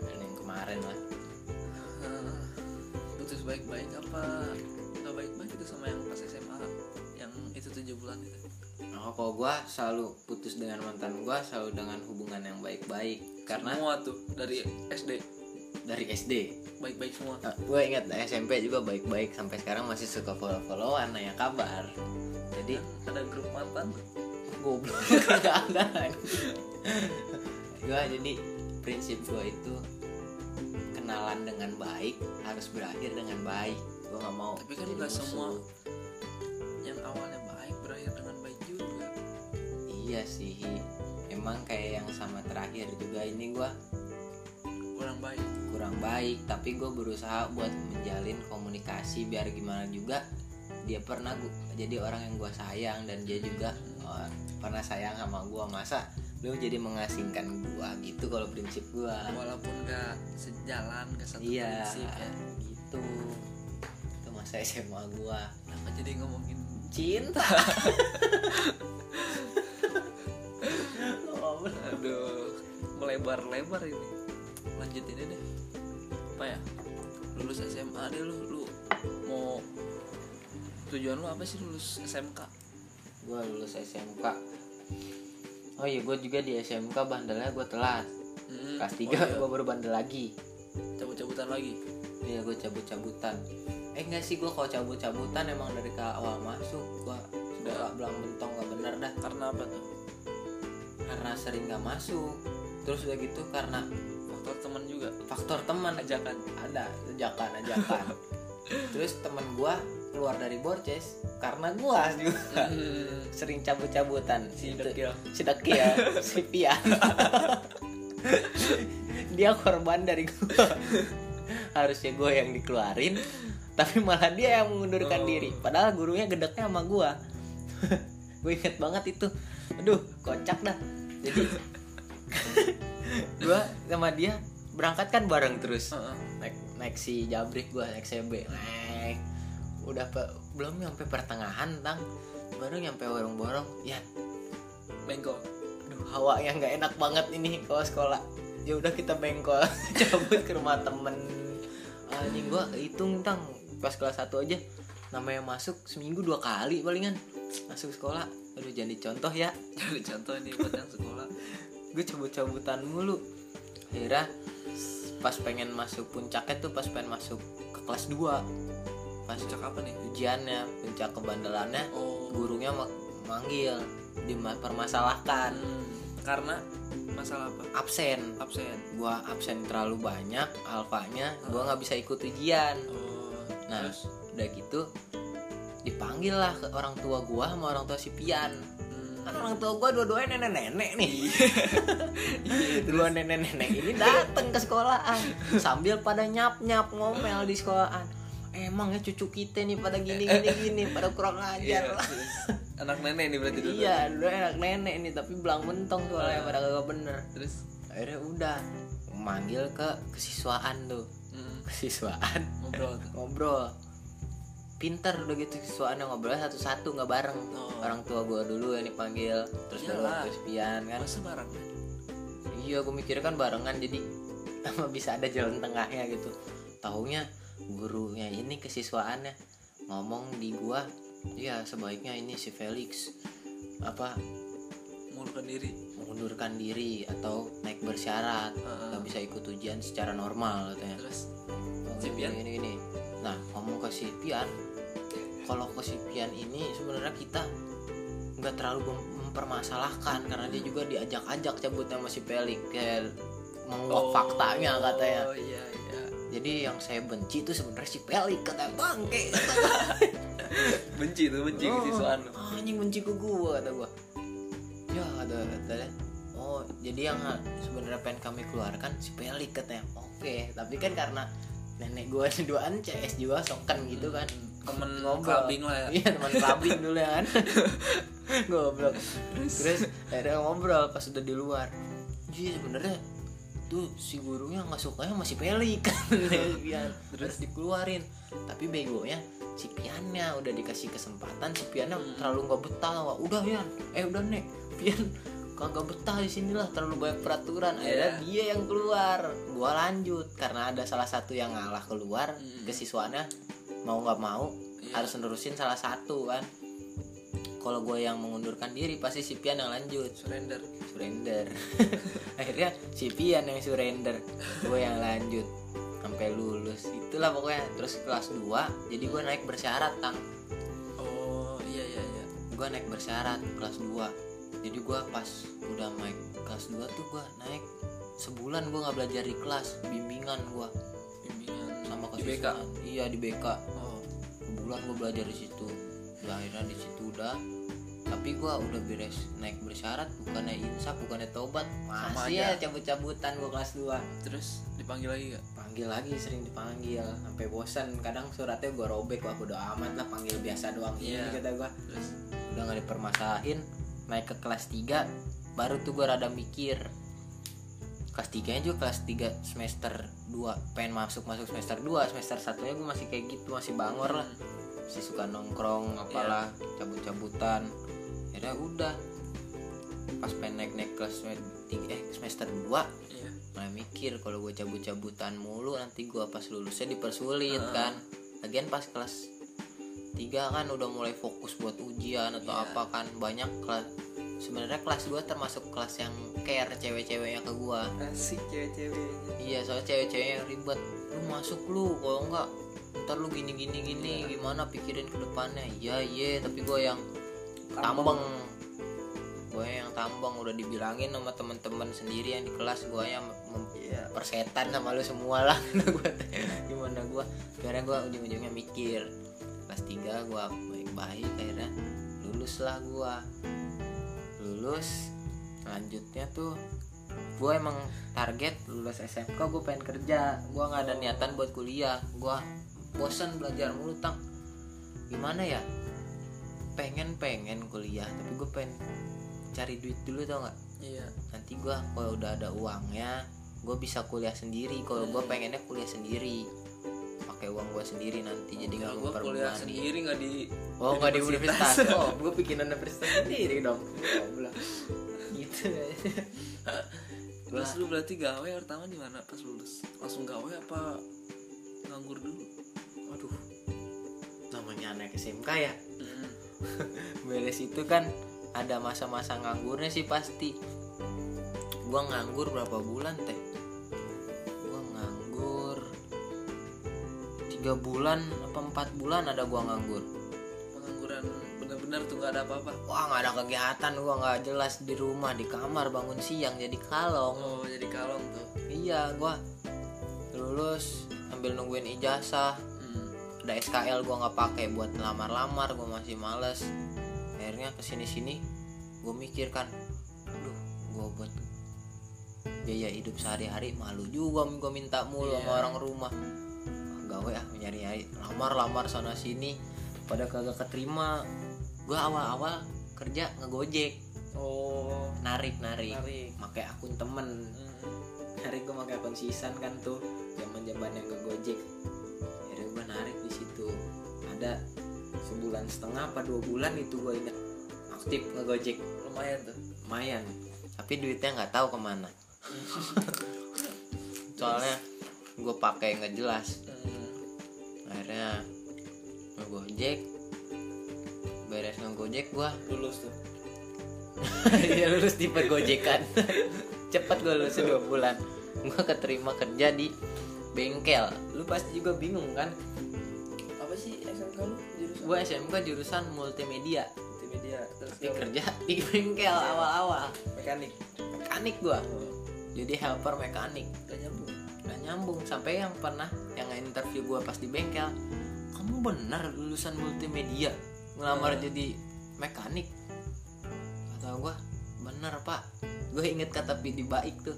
B: Dan yang kemarin lah.
A: Ah, putus baik-baik apa? Nggak baik-baik itu sama yang pas SMA yang itu tujuh bulan itu.
B: Nah, kalau gue selalu putus dengan mantan gue selalu dengan hubungan yang baik-baik. Karena
A: semua tuh dari SD
B: dari SD
A: baik-baik semua.
B: Gue ingat SMP juga baik-baik. Sampai sekarang masih suka follow-followan nanya kabar. Jadi
A: ada grup mantan?
B: Goblok. Nggak ada. Gue jadi prinsip gue itu kenalan dengan baik harus berakhir dengan baik. Gue nggak mau
A: Tapi kan nggak semua. yang awalnya baik berakhir dengan baik juga.
B: Iya sih. Emang kayak yang sama terakhir juga ini gue
A: kurang baik
B: kurang baik tapi gue berusaha buat menjalin komunikasi biar gimana juga dia pernah gua, jadi orang yang gue sayang dan dia juga oh, pernah sayang sama gue masa lu jadi mengasingkan gue gitu kalau prinsip gue
A: walaupun gak sejalan gak satu
B: iya
A: prinsip ya.
B: gitu. Itu masa SMA gue
A: kenapa jadi ngomongin
B: cinta?
A: Aduh. Melebar-lebar ini. Lanjut ini deh apa ya? Lulus SMA deh lu lu mau tujuan lu apa sih lulus SMK
B: gue lulus SMK oh iya gue juga di SMK bandelnya gue telat.
A: Hmm,
B: kelas 3
A: oh iya,
B: gue baru bandel lagi.
A: Cabut-cabutan lagi?
B: Iya gue cabut-cabutan. Eh enggak sih gue kalau cabut-cabutan emang dari ke awal masuk Gue sudah gak belang bentong gak bener dah.
A: Karena apa tuh?
B: Karena sering gak masuk. Terus udah gitu karena
A: faktor teman juga.
B: Faktor teman
A: ajakan
B: Ada ajakan ajakan. Terus temen gue keluar dari Borces Karena gue juga
A: Hmm,
B: sering cabut-cabutan.
A: Si dekil.
B: Si Dekil Si Pian. Dia korban dari gue Harusnya gue yang dikeluarin Tapi malah dia yang mengundurkan
A: Oh.
B: diri. Padahal gurunya gedeknya sama gue gue inget banget itu. Aduh kocak dah. Jadi gue sama dia berangkat kan bareng terus.
A: Heeh.
B: naik naik si jabrik gue naik CB naik. Udah pe- belum nyampe pertengahan tang. Baru nyampe warung borong ya.
A: Bengkok.
B: Aduh hawa yang nggak enak banget ini kalau sekolah. Ya udah kita bengkol cabut ke rumah temen. Anjing gua hitung tang. Pas kelas 1 aja namanya masuk seminggu dua kali palingan. Masuk sekolah. Aduh jangan dicontoh ya.
A: Jadi contoh nih buat yang sekolah
B: gue cabut-cabutan mulu. Akhirnya pas pengen masuk puncaknya tuh pas pengen masuk ke kelas 2 pas
A: puncak apa nih?
B: Ujiannya puncak kebandelannya.
A: Oh.
B: Gurunya ma- manggil dipermasalahkan.
A: Hmm, karena masalah apa?
B: Absen.
A: Absen.
B: Gua absen terlalu banyak alfanya gua nggak bisa ikut ujian.
A: Oh
B: nah
A: terus?
B: udah gitu dipanggil lah ke orang tua gua sama orang tua si Pian.
A: hmm,
B: orang tua gua dua-duanya nenek-nenek nih.
A: Iya,
B: dua nenek-nenek ini datang ke sekolahan. Sambil pada nyap-nyap ngomel di sekolahan. Emang ya cucu kita nih pada gini gini gini pada kurang
A: iya,
B: ajar lah.
A: terus. anak nenek nih berarti dulu.
B: Iya dua anak nenek nih tapi belang mentong soalnya pada kagak bener.
A: Terus?
B: Akhirnya udah manggil ke kesiswaan tuh. Kesiswaan.
A: Ngobrol
B: ngobrol pinter udah gitu. Siswaannya ngobrol satu-satu nggak bareng.
A: Oh.
B: orang tua gue dulu yang dipanggil terus baru
A: Iyalah.
B: terus pian kan.
A: Masa bareng
B: iya gue mikirnya kan barengan jadi bisa ada jalan tengahnya gitu. Taunya gurunya ini kesiswaannya ngomong di gua ya sebaiknya ini si Felix apa
A: mengundurkan diri.
B: mengundurkan diri atau naik bersyarat nggak bisa ikut ujian secara normal katanya.
A: Terus?
B: Oh,
A: Si
B: ini, ini, ini. Nah, ngomong ke si Pian, kalau ke si Pian ini sebenarnya kita nggak terlalu mem- mempermasalahkan karena dia juga diajak-ajak cabut sama si Pelik kayak menguak faktanya katanya.
A: oh iya iya
B: Jadi yang saya benci itu sebenarnya si Pelik kata bangke.
A: benci tuh benci
B: Oh,
A: kesiswaan lu.
B: Anjing benci ke gua kata gua. Ya kata katanya. Oh, jadi yang sebenarnya pengen kami keluarkan si Pelik katanya. Oke, tapi kan karena nenek gua duaan CS juga soken gitu kan.
A: Temen
B: Ngobrol.
A: clubbing lah ya
B: Iya teman clubbing dulu ya kan. Goblok. Terus akhirnya ngobrol pas udah di luar. Iya sebenarnya tuh si gurunya nggak sukanya masih pelik kan terus dikeluarin tapi begonya si Piannya udah dikasih kesempatan si Piannya
A: Hmm.
B: terlalu nggak betah wah udah Pian eh udah nek Pian kagak betah di sini lah terlalu banyak peraturan akhirnya
A: Iya.
B: dia yang keluar gua lanjut karena ada salah satu yang ngalah keluar
A: Hmm.
B: kesiswaannya mau nggak mau
A: Iya.
B: harus nerusin salah satu kan. Kalau gue yang mengundurkan diri pasti si Pian yang lanjut.
A: Surrender.
B: Surrender. Akhirnya si Pian yang surrender. Gue yang lanjut. Sampai lulus. Itulah pokoknya. Terus kelas 2 jadi gue naik bersyarat tang
A: oh iya iya iya.
B: Gue naik bersyarat kelas 2 jadi gue pas udah naik kelas 2 tuh gue naik sebulan gue nggak belajar di kelas. Bimbingan gue
A: di BK
B: kesiswaan. iya di BK
A: oh.
B: Sebulan gue belajar di situ. Udah akhirnya di situ udah. Tapi gue udah beres naik bersyarat bukannya insaf bukannya tobat masih ya cabut-cabutan gue kelas 2
A: terus dipanggil lagi gak
B: panggil lagi sering dipanggil. Sampai bosan kadang suratnya gue robek wah udah amat lah panggil biasa doang
A: Iya.
B: ini kata gue
A: terus?
B: Udah nggak dipermasalahin naik ke kelas 3 baru tuh gue rada mikir kelas 3 nya juga kelas 3 semester 2 pengen masuk masuk semester 2 semester satunya gue masih kayak gitu masih bangor lah. Masih suka nongkrong apalah cabut-cabutan. Akhirnya udah pas pengen naik naik kelas tiga- eh semester 2
A: iya.
B: mulai mikir kalau gue cabut-cabutan mulu nanti gue pas lulusnya dipersulit
A: Heeh.
B: kan. Lagian pas kelas 3 kan udah mulai fokus buat ujian atau
A: Iya.
B: apa kan banyak kelas sebenarnya kelas 2 termasuk kelas yang care cewek-ceweknya ke gue
A: asik cewek-ceweknya
B: iya soalnya cewek-ceweknya yang ribet. Lu masuk lu kalau enggak ntar lu gini gini gini
A: Iya.
B: gimana pikirin ke depannya? Iya iya tapi gue yang
A: tambeng
B: gue yang tambeng udah dibilangin sama teman-teman sendiri yang di kelas. Gue yang
A: iya.
B: persetan sama lu semua lah. Gue gimana gue akhirnya gue ujung-ujungnya mikir kelas 3 gue baik-baik akhirnya lulus lah gue lulus lanjutnya tuh gue emang target lulus SMK gue pengen kerja. Gue nggak ada niatan buat kuliah. Gue bosan belajar mulu tang. Gimana ya? Pengen pengen kuliah tapi gue pengen cari duit dulu tau nggak?
A: Iya.
B: Nanti gue kalau udah ada uangnya gue bisa kuliah sendiri. Kalau gue pengennya kuliah sendiri pakai uang gue sendiri nanti jadi nggak
A: gue kuliah sendiri nggak di
B: oh nggak di
A: Universitas.
B: oh gue bikin universitas sendiri dong. Gitu.
A: Terus lu berarti gawe pertama di mana pas lulus? Langsung gawe apa nganggur dulu?
B: Aduh namanya anak SMK ya? Beres itu kan ada masa-masa nganggurnya sih pasti. Gua nganggur berapa bulan teh tiga bulan apa empat bulan ada gua nganggur.
A: Pengangguran bener-bener tuh nggak ada apa-apa.
B: Wah nggak ada kegiatan gua nggak jelas di rumah di kamar bangun siang jadi kalong.
A: Oh jadi kalong tuh.
B: Iya gua lulus sambil nungguin ijazah.
A: Hmm.
B: ada SKL gua nggak pakai buat lamar-lamar gua masih males. Akhirnya ke sini sini gue mikir kan aduh gue buat biaya hidup sehari-hari malu juga gue minta mulu sama
A: Iya.
B: orang rumah. Ah, gawe ah nyari nyari. Lamar-lamar sana sini pada kagak keterima. Gue awal-awal kerja ngegojek.
A: Oh.
B: Narik narik.
A: Tarik
B: pakai akun temen.
A: Hmm.
B: narik gue pakai akun sisan kan tuh zaman zaman yang ngegojek. Akhirnya gue narik di situ. Ada sebulan setengah apa dua bulan itu gue inget aktif ngegojek.
A: Lumayan tuh.
B: Lumayan. Tapi duitnya nggak tahu ke mana. Soalnya gue pakai nggak jelas.
A: Hmm.
B: akhirnya ngegojek. Beres ngegojek gue
A: lulus tuh.
B: Ya lulus di pergojekan cepet gue lulus dua bulan. Gue keterima kerja di bengkel. Lu pasti juga bingung kan?
A: Apa sih SMK lu? Jurusan
B: gue SMK jurusan multimedia.
A: Multimedia terus
B: kerja di bengkel awal-awal.
A: Mekanik.
B: Mekanik gue
A: oh.
B: jadi helper mekanik.
A: Gak nyambung
B: nggak nyambung. Sampai yang pernah yang interview gue pas di bengkel kamu benar lulusan multimedia ngelamar
A: Hmm.
B: jadi mekanik? Kata gue bener pak. Gue inget kata Pidi baik tuh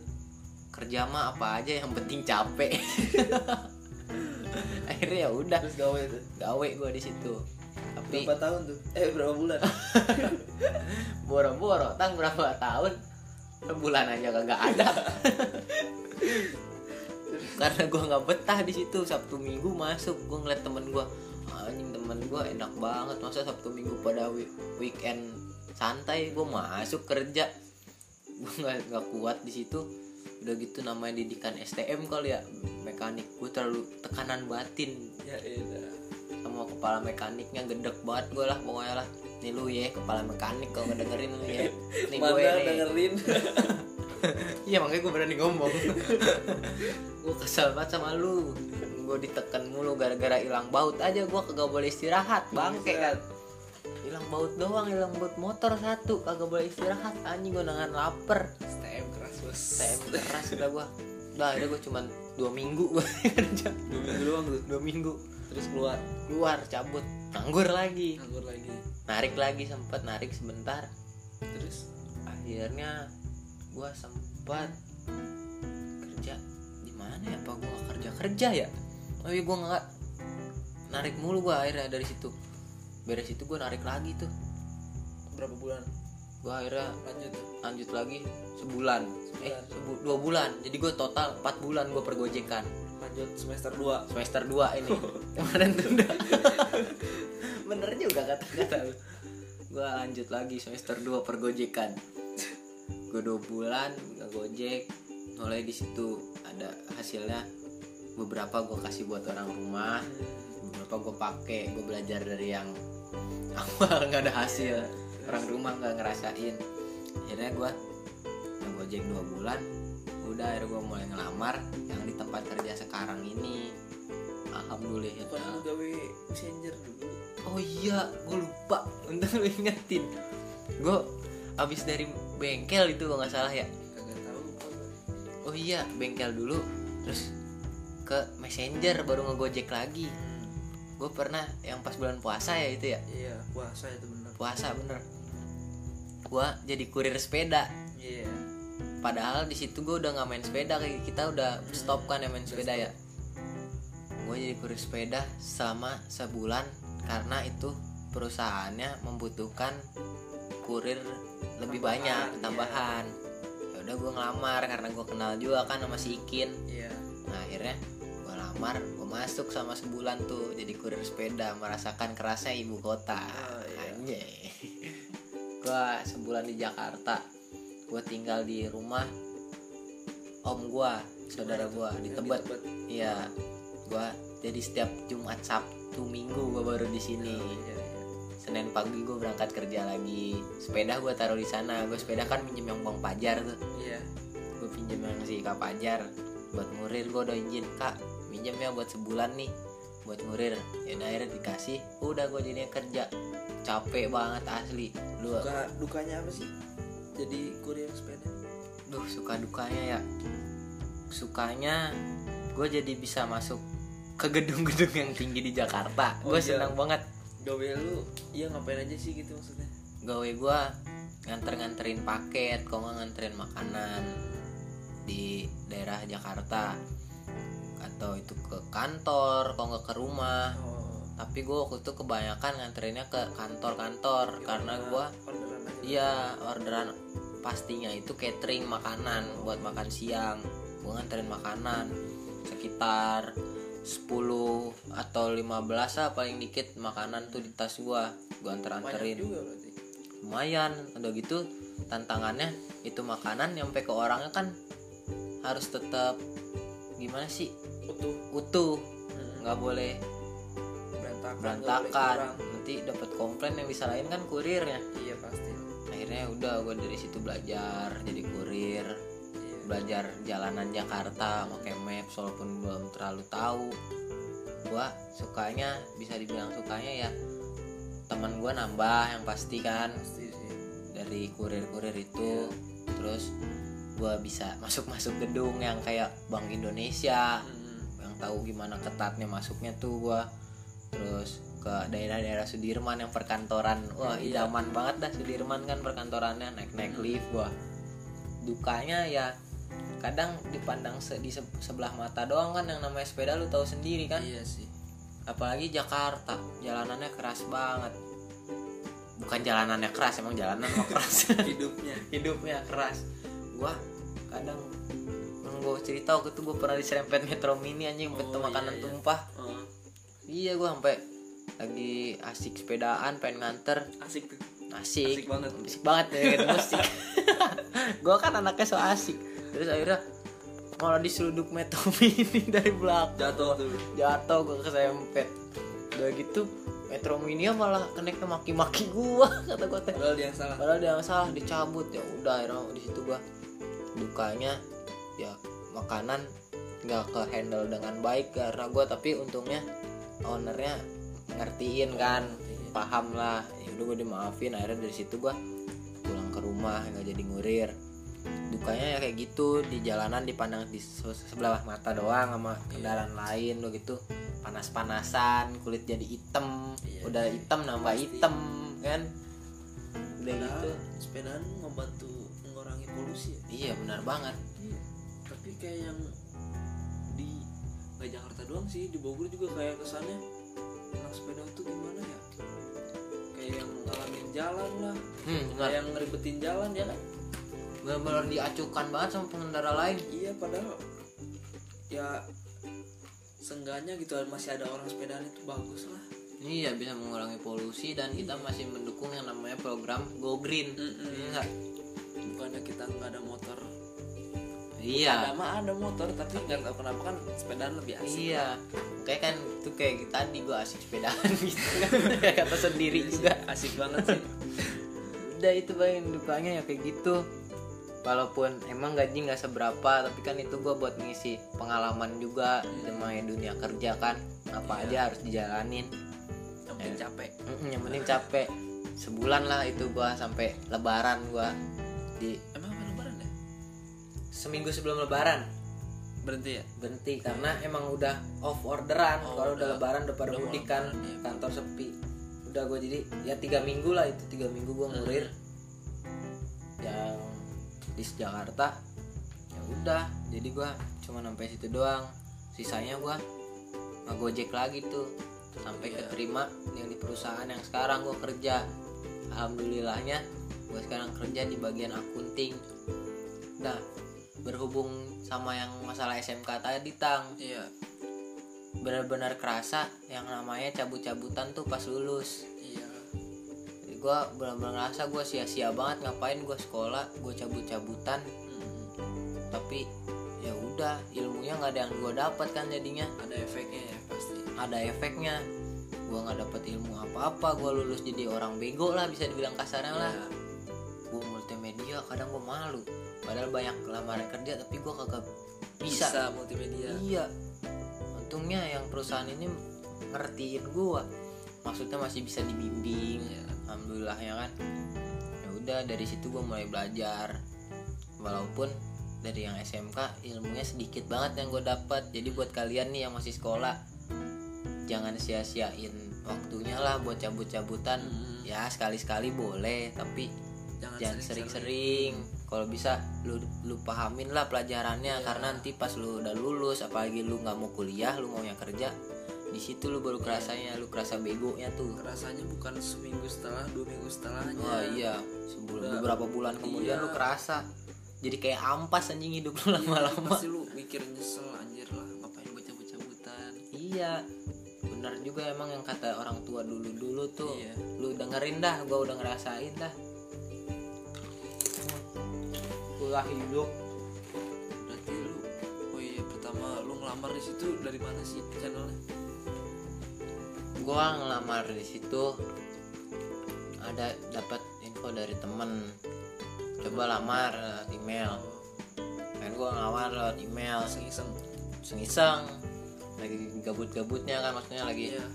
B: kerja mah apa aja yang penting capek. Akhirnya ya udah.
A: Terus gawe tuh?
B: Gawe gue di situ. Tapi
A: berapa tahun tuh? Eh berapa bulan?
B: Boro-boro tang berapa tahun? Bulan aja kagak ada karena gue nggak betah di situ. Sabtu minggu masuk gue ngeliat temen gue anjing temen gue enak banget. Masa sabtu minggu pada weekend santai gue masuk kerja. Gue nggak nggak kuat di situ. Udah gitu namanya didikan STM kali ya. Mekanik. Gue terlalu tekanan batin.
A: Ya iya.
B: Sama kepala mekaniknya gedek banget gue lah pokoknya lah. Nih lu ya kepala mekanik kalau ngedengerin lu ya. Nih gue
A: mana
B: nih.
A: dengerin
B: iya makanya gue berani ngomong. Gue kesel banget sama lu. Gue ditekan mulu gara-gara hilang baut aja. Gue kagak boleh istirahat bangke kan. Hilang baut doang hilang baut motor satu. Kagak boleh istirahat anjing gue nangan lapar.
A: STM keras bos.
B: TM keras udah gue udah akhirnya gue cuman dua minggu. Gue kerja.
A: Dua minggu doang tuh.
B: Dua minggu.
A: Terus keluar?
B: Keluar cabut. Nganggur lagi.
A: Nganggur lagi.
B: Narik lagi sempet narik sebentar.
A: Terus?
B: Akhirnya gua sempat kerja di mana ya apa gua nggak kerja kerja ya? Iya gua nggak narik mulu gua akhirnya dari situ. Beres itu gua narik lagi tuh.
A: Berapa bulan?
B: Gua akhirnya
A: lanjut.
B: lanjut lagi sebulan. Eh
A: Sebulan.
B: sebu- dua bulan. Jadi gua total empat bulan gua pergojekan.
A: Lanjut semester 2
B: semester 2 ini. Kemarin tuh udah. Bener juga kata-kata lu. Gua lanjut lagi semester 2 pergojekan gua dua bulan ngegojek mulai di situ. Ada hasilnya beberapa gua kasih buat orang rumah beberapa gua pakai gua belajar dari yang awal nggak ada hasil. Orang rumah nggak ngerasain. Akhirnya gua ngegojek dua bulan udah akhirnya gua mulai ngelamar yang di tempat kerja sekarang ini. Alhamdulillah.
A: Bukan lu gawe messenger dulu?
B: Oh iya gue lupa. Untuk lu ingetin. Gue abis dari bengkel itu kalau nggak salah ya?
A: Kagak tahu
B: oh iya bengkel dulu terus ke messenger baru ngegojek lagi. Gue pernah yang pas bulan puasa ya itu ya?
A: Iya puasa itu bener.
B: Puasa bener. Gue jadi kurir sepeda.
A: Iya.
B: Padahal di situ gue udah nggak main sepeda kayak kita udah stop kan ya main sepeda ya? gue jadi kurir sepeda selama sebulan karena itu perusahaannya membutuhkan kurir lebih
A: Tambahan,
B: banyak
A: iya.
B: tambahan. Ya udah gue ngelamar karena gue kenal juga kan sama si Ikin.
A: Iya.
B: Nah akhirnya gue lamar gue masuk sama sebulan tuh jadi kurir sepeda merasakan kerasnya ibu kota.
A: Oh, iya.
B: gue sebulan di Jakarta gue tinggal di rumah om gue saudara gue di Tebet. Iya gue jadi setiap Jumat Sabtu Minggu gue baru di sini.
A: Iya iya
B: Senin pagi gue berangkat kerja lagi. Sepeda gue taruh di sana. Gue sepeda kan minjem yang bang Pajar tuh.
A: Iya.
B: Gue pinjem yang si kak Pajar. Buat ngurir gue udah izin kak minjem ya buat sebulan nih. Buat ngurir. Ya akhirnya dikasih. Udah gue jadinya kerja. Capek banget asli. Lu
A: Duka, dukanya apa sih? Jadi kurir sepeda?
B: Duh suka dukanya ya. Sukanya gue jadi bisa masuk ke gedung-gedung yang tinggi di Jakarta.
A: Oh,
B: gue
A: iya.
B: senang banget
A: gawe lu iya ngapain aja sih gitu maksudnya?
B: Gawe gue nganter-nganterin paket kok nggak nganterin makanan di daerah Jakarta. Atau itu ke kantor kok nggak ke rumah.
A: Oh.
B: Tapi gue waktu itu kebanyakan nganterinnya ke kantor-kantor karena gue iya orderan pastinya itu catering makanan buat makan siang. Gue nganterin makanan sekitar 10 atau 15 lah paling dikit makanan tuh di tas
A: banyak
B: anter-anterin
A: juga berarti.
B: Lumayan udah gitu tantangannya itu makanan nyampe ke orangnya kan harus tetap gimana sih?
A: Utuh.
B: Utuh.
A: Hmm.
B: nggak boleh
A: berantakan boleh
B: berantakan.
A: kurang.
B: nanti dapat komplain yang disalahin kan kurirnya.
A: Iya pasti.
B: Akhirnya udah gue dari situ belajar jadi kurir. Belajar jalanan Jakarta pakai maps walaupun belum terlalu tahu. Gue sukanya bisa dibilang sukanya ya teman gue nambah yang pasti kan.
A: Pasti sih.
B: Dari kurir-kurir itu terus gue bisa masuk-masuk gedung yang kayak Bank Indonesia.
A: Hmm.
B: yang tahu gimana ketatnya masuknya tuh gue terus ke daerah-daerah Sudirman yang perkantoran. Wah
A: Iya.
B: idaman banget dah Sudirman kan perkantorannya. Naik-naik lift gua. Dukanya ya kadang dipandang se- di se- sebelah mata doang kan yang namanya sepeda lu tahu sendiri kan?
A: Iya sih.
B: Apalagi Jakarta jalanannya keras banget. Bukan jalanannya keras emang jalanan mah keras.
A: Hidupnya.
B: Hidupnya keras. Gua kadang gue cerita waktu itu gue pernah diserempet metro mini anjing
A: Oh,
B: tuh
A: iya,
B: makanan
A: iya.
B: tumpah.
A: Oh,
B: iya gue sampai lagi asik sepedaan pengen nganter.
A: Asik tuh.
B: Asik.
A: Asik banget.
B: asik banget ya kan musik gue kan anaknya so asik terus akhirnya malah diseruduk metro mini dari belakang.
A: Jatuh tuh
B: jatuh gue kesempet udah gitu metro mini malah keneknya maki-maki gua kata gue teh.
A: Padahal dia yang salah.
B: Padahal dia yang salah dicabut. Ya udah akhirnya di situ gua dukanya ya makanan nggak ke handle dengan baik karena gua tapi untungnya ownernya ngertiin kan
A: Iya.
B: paham lah. Ya udah gue dimaafin akhirnya dari situ gua pulang ke rumah nggak jadi ngurir dukanya ya kayak gitu di jalanan dipandang di se- sebelah mata doang sama kendaraan lain lo gitu. Panas-panasan kulit jadi hitam
A: Iya,
B: udah
A: iya.
B: hitam nambah
A: Pasti.
B: hitam kan? Udah
A: Padahal
B: gitu.
A: sepedaan membantu mengurangi polusi ya?
B: Iya benar banget.
A: Iya tapi kayak yang di nggak Jakarta doang sih di Bogor juga kayak kesannya anak sepeda tuh gimana ya? Kayak yang ngalamin jalan lah
B: hmm,
A: kayak yang ngeribetin jalan ya kan
B: benar diacukan banget sama pengendara lain.
A: Iya padahal ya sengganya gitu masih ada orang sepedaan itu bagus lah.
B: Iya bisa mengurangi polusi dan kita masih mendukung yang namanya program Go Green.
A: Mm-mm.
B: Iya nggak?
A: bukannya kita nggak ada motor. Ada
B: iya
A: mah ada motor tapi nggak tahu kenapa kan sepedaan lebih asik.
B: Iya. Kayak kan itu kayak tadi gua asik sepedaan gitu. Kayak kata sendiri
A: Iya
B: juga.
A: asik banget sih.
B: Udah itu bayin dukanya ya kayak gitu walaupun emang gaji nggak seberapa tapi kan itu gua buat ngisi pengalaman juga namanya dunia kerja kan. Apa
A: Iya.
B: aja harus dijalanin.
A: Yang penting capek.
B: Mm-mm, yang penting capek. Sebulan lah itu gua sampai lebaran gua di
A: emang apa lebaran ya?
B: Seminggu sebelum lebaran.
A: Berhenti ya?
B: Berhenti karena emang udah off orderan.
A: Oh,
B: kalau udah
A: udah-
B: lebaran udah pada mudik kan
A: iya.
B: kantor sepi. Udah gue jadi ya tiga minggu lah itu tiga minggu gue ngurir. Yang di Jakarta ya udah. Jadi gue cuma sampai situ doang. Sisanya gue ngegojek lagi tuh. Sampai
A: Iya.
B: keterima yang di perusahaan yang sekarang gue kerja. Alhamdulillahnya gue sekarang kerja di bagian akunting. Nah berhubung sama yang masalah SMK tadi tang.
A: Iya.
B: Benar-benar kerasa yang namanya cabut-cabutan tuh pas lulus gue benar-benar ngerasa gue sia-sia banget ngapain gue sekolah gue cabut-cabutan.
A: Mm,
B: tapi ya udah ilmunya nggak ada yang gue dapat kan jadinya.
A: Ada efeknya ya pasti.
B: Ada efeknya. Gue nggak dapet ilmu apa-apa gue lulus jadi orang bego lah bisa dibilang kasarnya lah.
A: Iya.
B: gue multimedia kadang gue malu. Padahal banyak lamaran kerja tapi gue kagak
A: bisa,
B: bisa,
A: multimedia.
B: Iya. Untungnya yang perusahaan ini ngertiin gue maksudnya masih bisa dibimbing.
A: Iya.
B: Alhamdulillah ya kan? Ya udah dari situ gue mulai belajar. Walaupun dari yang SMK ilmunya sedikit banget yang gue dapat. Jadi buat kalian nih yang masih sekolah jangan sia-siain waktunya lah buat cabut-cabutan.
A: Mm,
B: ya sekali-sekali boleh tapi
A: jangan
B: jangan sering-sering. kalau bisa lu lu pahamin lah pelajarannya.
A: Iya.
B: karena nanti pas lu udah lulus apalagi lu nggak mau kuliah lu maunya kerja di situ lu baru kerasanya lu kerasa begonya tuh.
A: Rasanya bukan seminggu setelah dua minggu setelahnya.
B: Oh iya.
A: Udah.
B: beberapa bulan kemudian
A: Iya.
B: lu kerasa. Jadi kayak ampas anjing hidup lu lama-lama.
A: Pasti lu mikir nyesel anjir lah ngapain gue cabut-cabutan?
B: Iya. Benar juga emang yang kata orang tua dulu dulu tuh.
A: Iya.
B: lu dengerin dah gua udah ngerasain dah. Kuliah hidup.
A: Berarti lu oh iya pertama lu ngelamar di situ dari mana sih channelnya
B: gua ngelamar di situ ada dapat info dari temen. Coba lamar lewat email. Kan gua ngelamar lewat email
A: iseng-iseng
B: iseng lagi gabut-gabutnya kan maksudnya lagi
A: iya.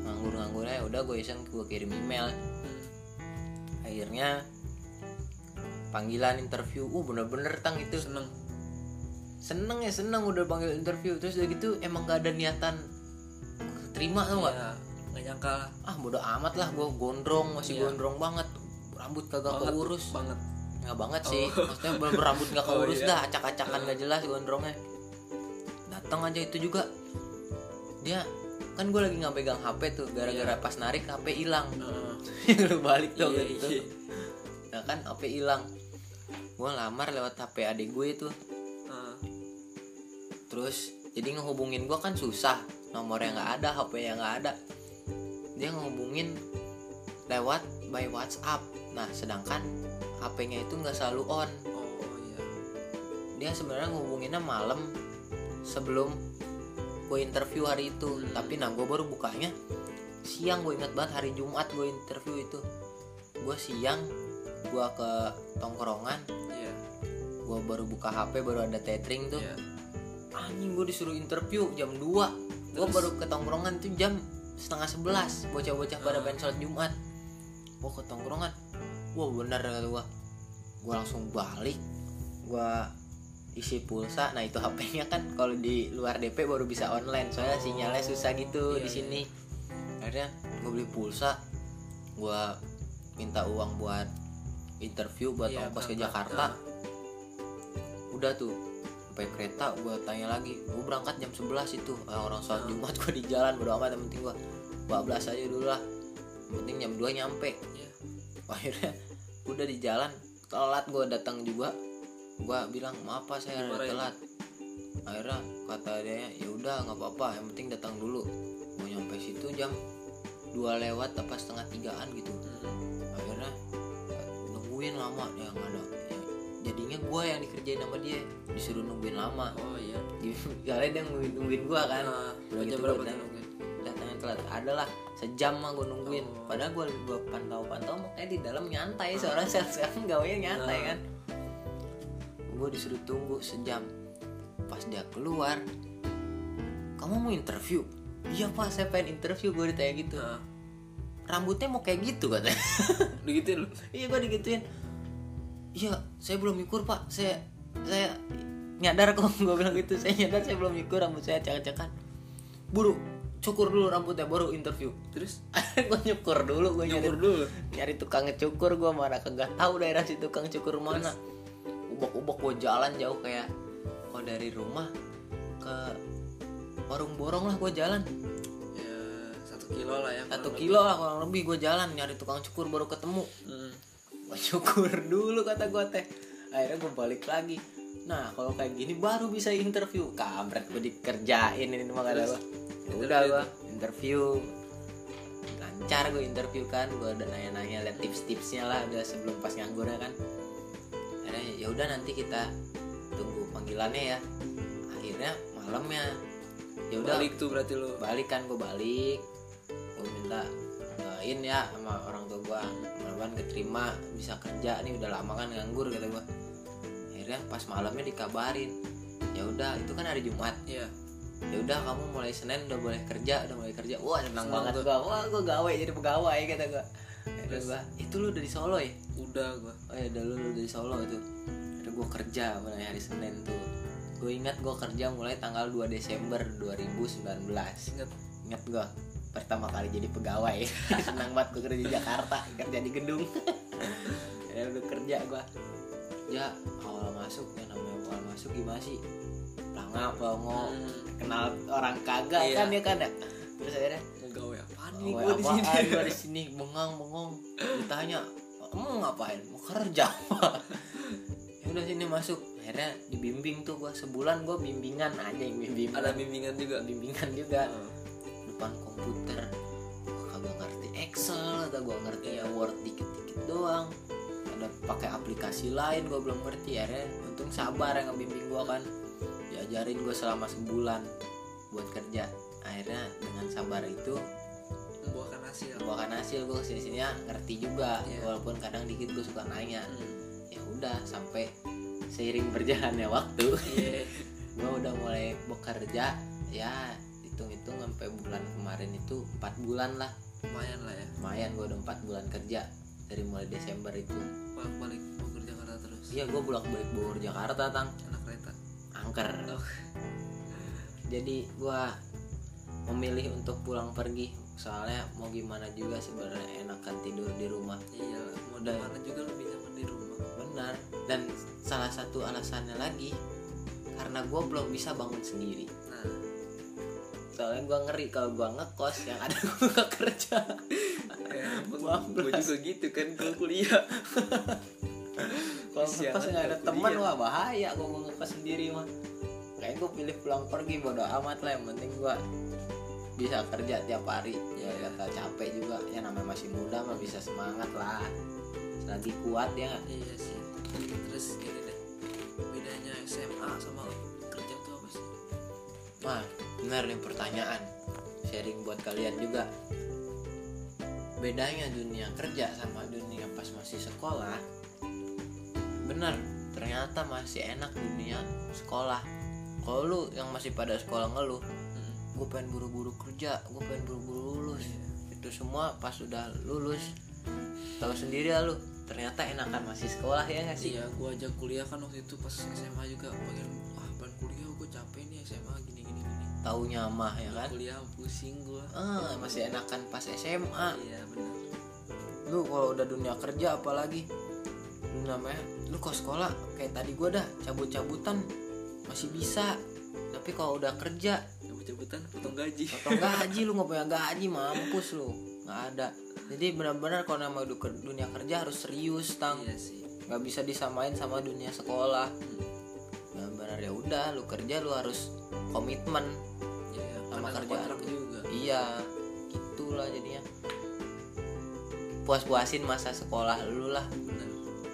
B: nganggur-nganggurnya udah gue iseng gue kirim email. Akhirnya panggilan interview uh bener-bener tang itu
A: seneng.
B: Seneng ya seneng udah panggil interview. Terus udah gitu emang gak ada niatan terima tau nggak?
A: Iya, nggak nyangka lah.
B: Ah bodo amat lah gue gondrong masih
A: Iya.
B: gondrong banget. Rambut kagak
A: Banget,
B: keurus.
A: banget.
B: Nggak banget sih
A: Oh.
B: maksudnya bener rambut nggak
A: Oh,
B: keurus
A: iya.
B: dah acak-acakan gak jelas gondrongnya. Datang aja itu juga. Dia kan gue lagi nggak pegang HP tuh gara-gara pas narik HP hilang.
A: Heeh.
B: lu balik tuh
A: iya,
B: gitu
A: iya.
B: nah kan HP hilang. Gue lamar lewat HP adik gue itu.
A: Heeh.
B: terus jadi ngehubungin gue kan susah. Nomornya nggak ada HP yang nggak ada dia ngehubungin lewat by WhatsApp. Nah sedangkan HP-nya itu nggak selalu on.
A: Oh iya.
B: Dia sebenarnya ngehubunginnya malam sebelum gue interview hari itu.
A: Hmm.
B: tapi nah gue baru bukanya siang. Gue inget banget hari Jumat gue interview itu. Gue siang gue ke tongkrongan.
A: Iya.
B: Gue baru buka HP baru ada tethering tuh.
A: Iya.
B: Anjing gue disuruh interview jam 2 gue baru ke tongkrongan tuh jam setengah sebelas bocah-bocah pada
A: Ah.
B: pengen sholat Jumat. Gue ke tongkrongan. Wah bener kata gue gue langsung balik. Gue isi pulsa. Nah itu HP-nya kan kalau di luar DP baru bisa online. Soalnya
A: Oh.
B: sinyalnya susah gitu
A: Iya,
B: di sini. Akhirnya gue beli pulsa. Gue minta uang buat interview buat
A: Iya,
B: ongkos ke. Jakarta. udah tuh sampai kereta gue tanya lagi. Gue berangkat jam 11 itu. Ah, orang sholat
A: Ah.
B: Jumat gue di jalan bodo amat yang penting gue bablas aja dulu lah. Yang penting jam 2 nyampe.
A: Iya.
B: akhirnya udah di jalan. Telat gue datang juga. Gue bilang maaf pak saya ada telat. Akhirnya kata dia ya udah nggak apa-apa. Yang penting datang dulu. Gue nyampe situ jam dua lewat apa setengah tigaan gitu.
A: Hmm.
B: akhirnya nungguin lama ya nggak ada. Ya, jadinya gue yang dikerjain sama dia. Disuruh nungguin lama.
A: Oh iya.
B: Soalnya dia nungguin nungguin gue kan.
A: Nah,
B: Udah gitu
A: berapa
B: datangnya telat. Adalah sejam mah gue nungguin.
A: Oh.
B: padahal gue gue pantau pantau makanya di dalam nyantai. Seorang sekarang gawanya nyantai
A: Nah.
B: kan. Gue disuruh tunggu sejam. Pas dia keluar kamu mau interview? Iya pak saya pengen interview gue ditanya gitu.
A: Nah,
B: rambutnya mau kayak gitu katanya.
A: Digituin. Lu
B: iya gue digituin. Iya saya belum nyukur pak. Saya saya nyadar kok. Gue bilang gitu. Saya nyadar saya belum nyukur rambut saya cak-cakan buru cukur dulu rambutnya baru interview.
A: Terus
B: gue nyukur dulu gue nyari
A: nyukur dulu?
B: nyari tukang cukur gue mana kagak tahu daerah si tukang cukur mana. Ubak-ubak gue jalan jauh kayak kalau dari rumah ke warung borong lah gue jalan.
A: Ya satu kilo lah ya
B: satu kilo lah kurang lebih gue jalan nyari tukang cukur baru ketemu.
A: Lebih. Hmm.
B: gue cukur dulu kata gue teh. Akhirnya gue balik lagi. Nah kalau kayak gini baru bisa interview. Kampret gue dikerjain ini mah kata gue Ya udah gue interview. Lancar gue interview kan gue udah nanya-nanya liat tips-tipsnya lah udah sebelum pas nganggurnya kan. Akhirnya ya udah nanti kita tunggu panggilannya ya. Akhirnya malamnya ya udah.
A: Balik tuh berarti lu?
B: Balik kan gue balik. Gue minta doain ya sama orang tua gue mudah-mudahan keterima bisa kerja. Nih udah lama kan nganggur kata gue akhirnya pas malamnya dikabarin ya udah itu kan hari Jumat.
A: Iya
B: ya udah kamu mulai Senin udah boleh kerja udah mulai kerja. Wah senang banget gue wah gue gawe jadi pegawai kata gue kata
A: Terus?
B: gue itu lu udah di Solo ya?
A: Udah gua.
B: Oh ya udah lu udah di Solo itu. Ada gue kerja mulai hari Senin tuh. Gue ingat gue kerja mulai tanggal 2 Desember 2019
A: inget
B: ingat. Gue pertama kali jadi pegawai. Senang banget gue kerja di Jakarta kerja di gedung. Ya udah kerja gue ya awal masuk ya namanya awal masuk gimana sih pelangap pelongo
A: Hmm.
B: kenal orang kagak
A: Iya.
B: kan ya kan ya? Terus akhirnya?
A: Ngegawe apaan nih? Gua di sini.
B: gua di sini bengong bengong. Ditanya kamu ngapain? Mau kerja ya udah sini masuk. Akhirnya dibimbing tuh gua. Sebulan gua bimbingan aja yang bimbingan
A: ada bimbingan juga?
B: Bimbingan juga.
A: Oh.
B: depan komputer. Gua kagak ngerti Excel atau gua ngerti ya Word dikit-dikit doang. Ada pakai aplikasi lain gua belum ngerti. Akhirnya untung sabar yang ngebimbing gua kan diajarin gua selama sebulan buat kerja. Akhirnya dengan sabar itu
A: membuahkan hasil.
B: membuahkan hasil gue ke sini sini ngerti juga.
A: Iya.
B: walaupun kadang dikit gue suka nanya.
A: Hmm.
B: ya udah sampai seiring berjalannya waktu
A: iya.
B: gue udah mulai bekerja. Ya hitung-hitung sampai bulan kemarin itu empat bulan lah.
A: Lumayan lah ya.
B: Lumayan gue udah empat bulan kerja. Dari mulai Desember itu.
A: Balik balik kerja Jakarta terus.
B: Iya gue bolak balik Bogor Jakarta tang.
A: Anak
B: angker. Jadi gue memilih untuk pulang pergi. Soalnya mau gimana juga sebenarnya enakan tidur di rumah.
A: Iya mau mana juga lebih nyaman di rumah.
B: Benar. Dan salah satu alasannya lagi karena gue belum bisa bangun sendiri.
A: Nah.
B: Soalnya gue ngeri kalau gue ngekos yang ada gue gak kerja.
A: Ya gue juga gitu kan kalau kuliah
B: kalau ngekos nggak ada teman wah bahaya gue ngekos sendiri mah. Kayak gue pilih pulang pergi bodo amat lah yang penting gue bisa kerja tiap hari. Ya
A: Iya.
B: kata capek juga. Ya namanya masih muda mah bisa semangat lah. Lagi kuat ya
A: iya sih. Terus gini deh bedanya SMA sama kerja tuh apa sih?
B: Nah, benar nih pertanyaan. Sharing buat kalian juga. Bedanya dunia kerja sama dunia pas masih sekolah. Benar, ternyata masih enak dunia sekolah. Kalau lu yang masih pada sekolah ngeluh,
A: Hmm.
B: gue pengen buru-buru kerja, gue pengen buru-buru lulus. Itu semua pas udah lulus, tahu sendiri lah lu. Ternyata enakan masih sekolah ya nggak sih?
A: iya gue aja kuliah kan waktu itu pas SMA juga pengen ah pengen kuliah gue capek nih SMA gini gini gini
B: Taunya mah ya kan?
A: kuliah pusing gue
B: Ah, masih enakan pas SMA.
A: iya benar
B: lu kalau udah dunia kerja apalagi lu namanya lu kok sekolah? Kayak tadi gua dah cabut-cabutan. Masih bisa. Tapi kalau udah kerja
A: cabut-cabutan potong gaji.
B: potong gaji lu nggak punya gaji mampus lu. Nggak ada. Jadi benar-benar kalau nama du- dunia kerja harus serius tang.
A: Iya sih.
B: Nggak bisa disamain sama dunia sekolah. Benar-benar ya udah lu kerja lu harus komitmen
A: iya
B: Sama kerjaan.
A: juga.
B: Iya gitulah jadinya. Puas-puasin masa sekolah lu lah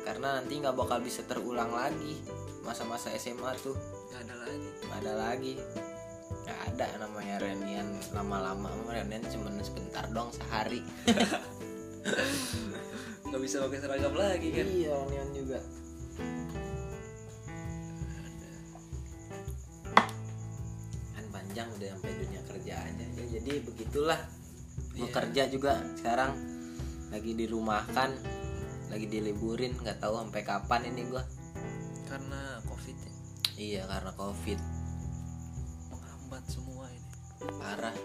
B: karena nanti nggak bakal bisa terulang lagi masa-masa SMA tuh.
A: Nggak ada lagi.
B: Nggak ada lagi. Nggak ada namanya reunian lama-lama. Reunian cuma sebentar dong sehari.
A: Nggak bisa pakai seragam lagi kan?
B: Iya reunian juga. Kan panjang udah sampai dunia kerja aja. Ya, jadi begitulah. Gue
A: Iya.
B: kerja juga sekarang. Lagi dirumahkan lagi diliburin nggak tahu sampai kapan ini gua.
A: Karena covid ya,
B: iya karena covid.
A: Menghambat semua ini.
B: Parah.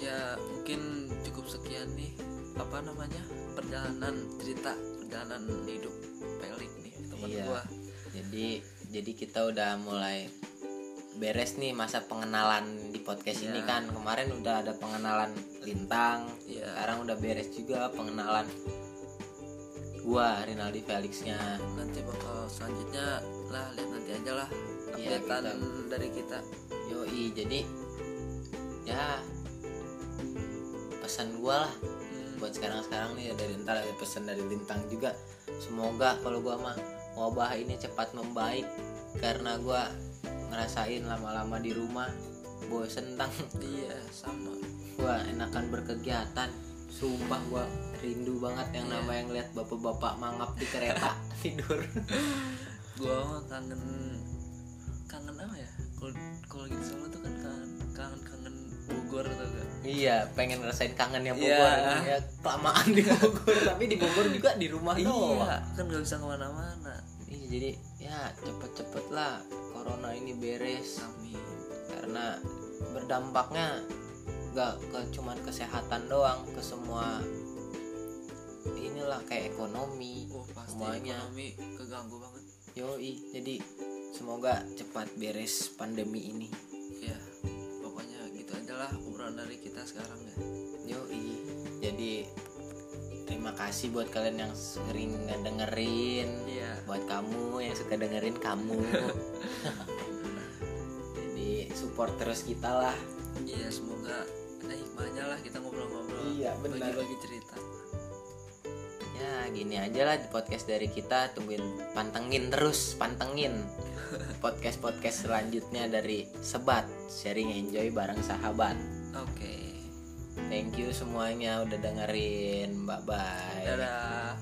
A: Ya mungkin cukup sekian nih apa namanya perjalanan cerita perjalanan hidup pelik nih teman
B: Iya.
A: gua.
B: Jadi jadi kita udah mulai beres nih masa pengenalan di podcast ini
A: Iya.
B: kan. Kemarin udah ada pengenalan lintang
A: Iya.
B: sekarang udah beres juga pengenalan gua Rinaldi Felixnya.
A: Nanti bakal selanjutnya lah lihat nanti aja lah
B: Iya,
A: updatean
B: kita-
A: dari kita.
B: Yoi jadi ya pesan gua lah.
A: Hmm,
B: buat sekarang-sekarang nih dari ntar ada pesan dari lintang juga. Semoga kalau gua mah wabah ini cepat membaik karena gua ngerasain lama-lama di rumah bosen tang
A: iya sama.
B: Gua enakan berkegiatan. Sumpah gua rindu banget yang
A: Iya.
B: namanya ngeliat bapak-bapak mangap di kereta tidur.
A: Gua mah kangen kangen apa ya? Kalau kalau di Solo tuh kan kangen kangen kangen Bogor atau enggak
B: iya pengen ngerasain kangennya Bogor.
A: Iya.
B: ya kelamaan di Bogor tapi di Bogor juga di rumah doang.
A: iya kan nggak bisa ke mana-mana.
B: Iya, jadi ya cepet-cepet lah corona ini beres.
A: Amin.
B: Karena berdampaknya nggak ke cuman kesehatan doang ke semua inilah kayak ekonomi
A: oh pasti
B: Semuanya.
A: ekonomi keganggu banget.
B: Yoi jadi semoga cepat beres pandemi ini.
A: Ya pokoknya gitu aja lah obrolan dari kita sekarang ya.
B: Yoi jadi terima kasih buat kalian yang sering ngedengerin.
A: Iya.
B: Buat kamu yang suka dengerin kamu. Jadi support terus kita lah.
A: Iya semoga ada hikmahnya lah kita ngobrol-ngobrol.
B: Iya, benar.
A: bagi-bagi cerita.
B: Ya gini aja lah di podcast dari kita. Tungguin pantengin terus pantengin podcast podcast selanjutnya dari sebat sharing enjoy bareng sahabat.
A: Oke
B: thank you semuanya udah dengerin. Bye bye
A: dadah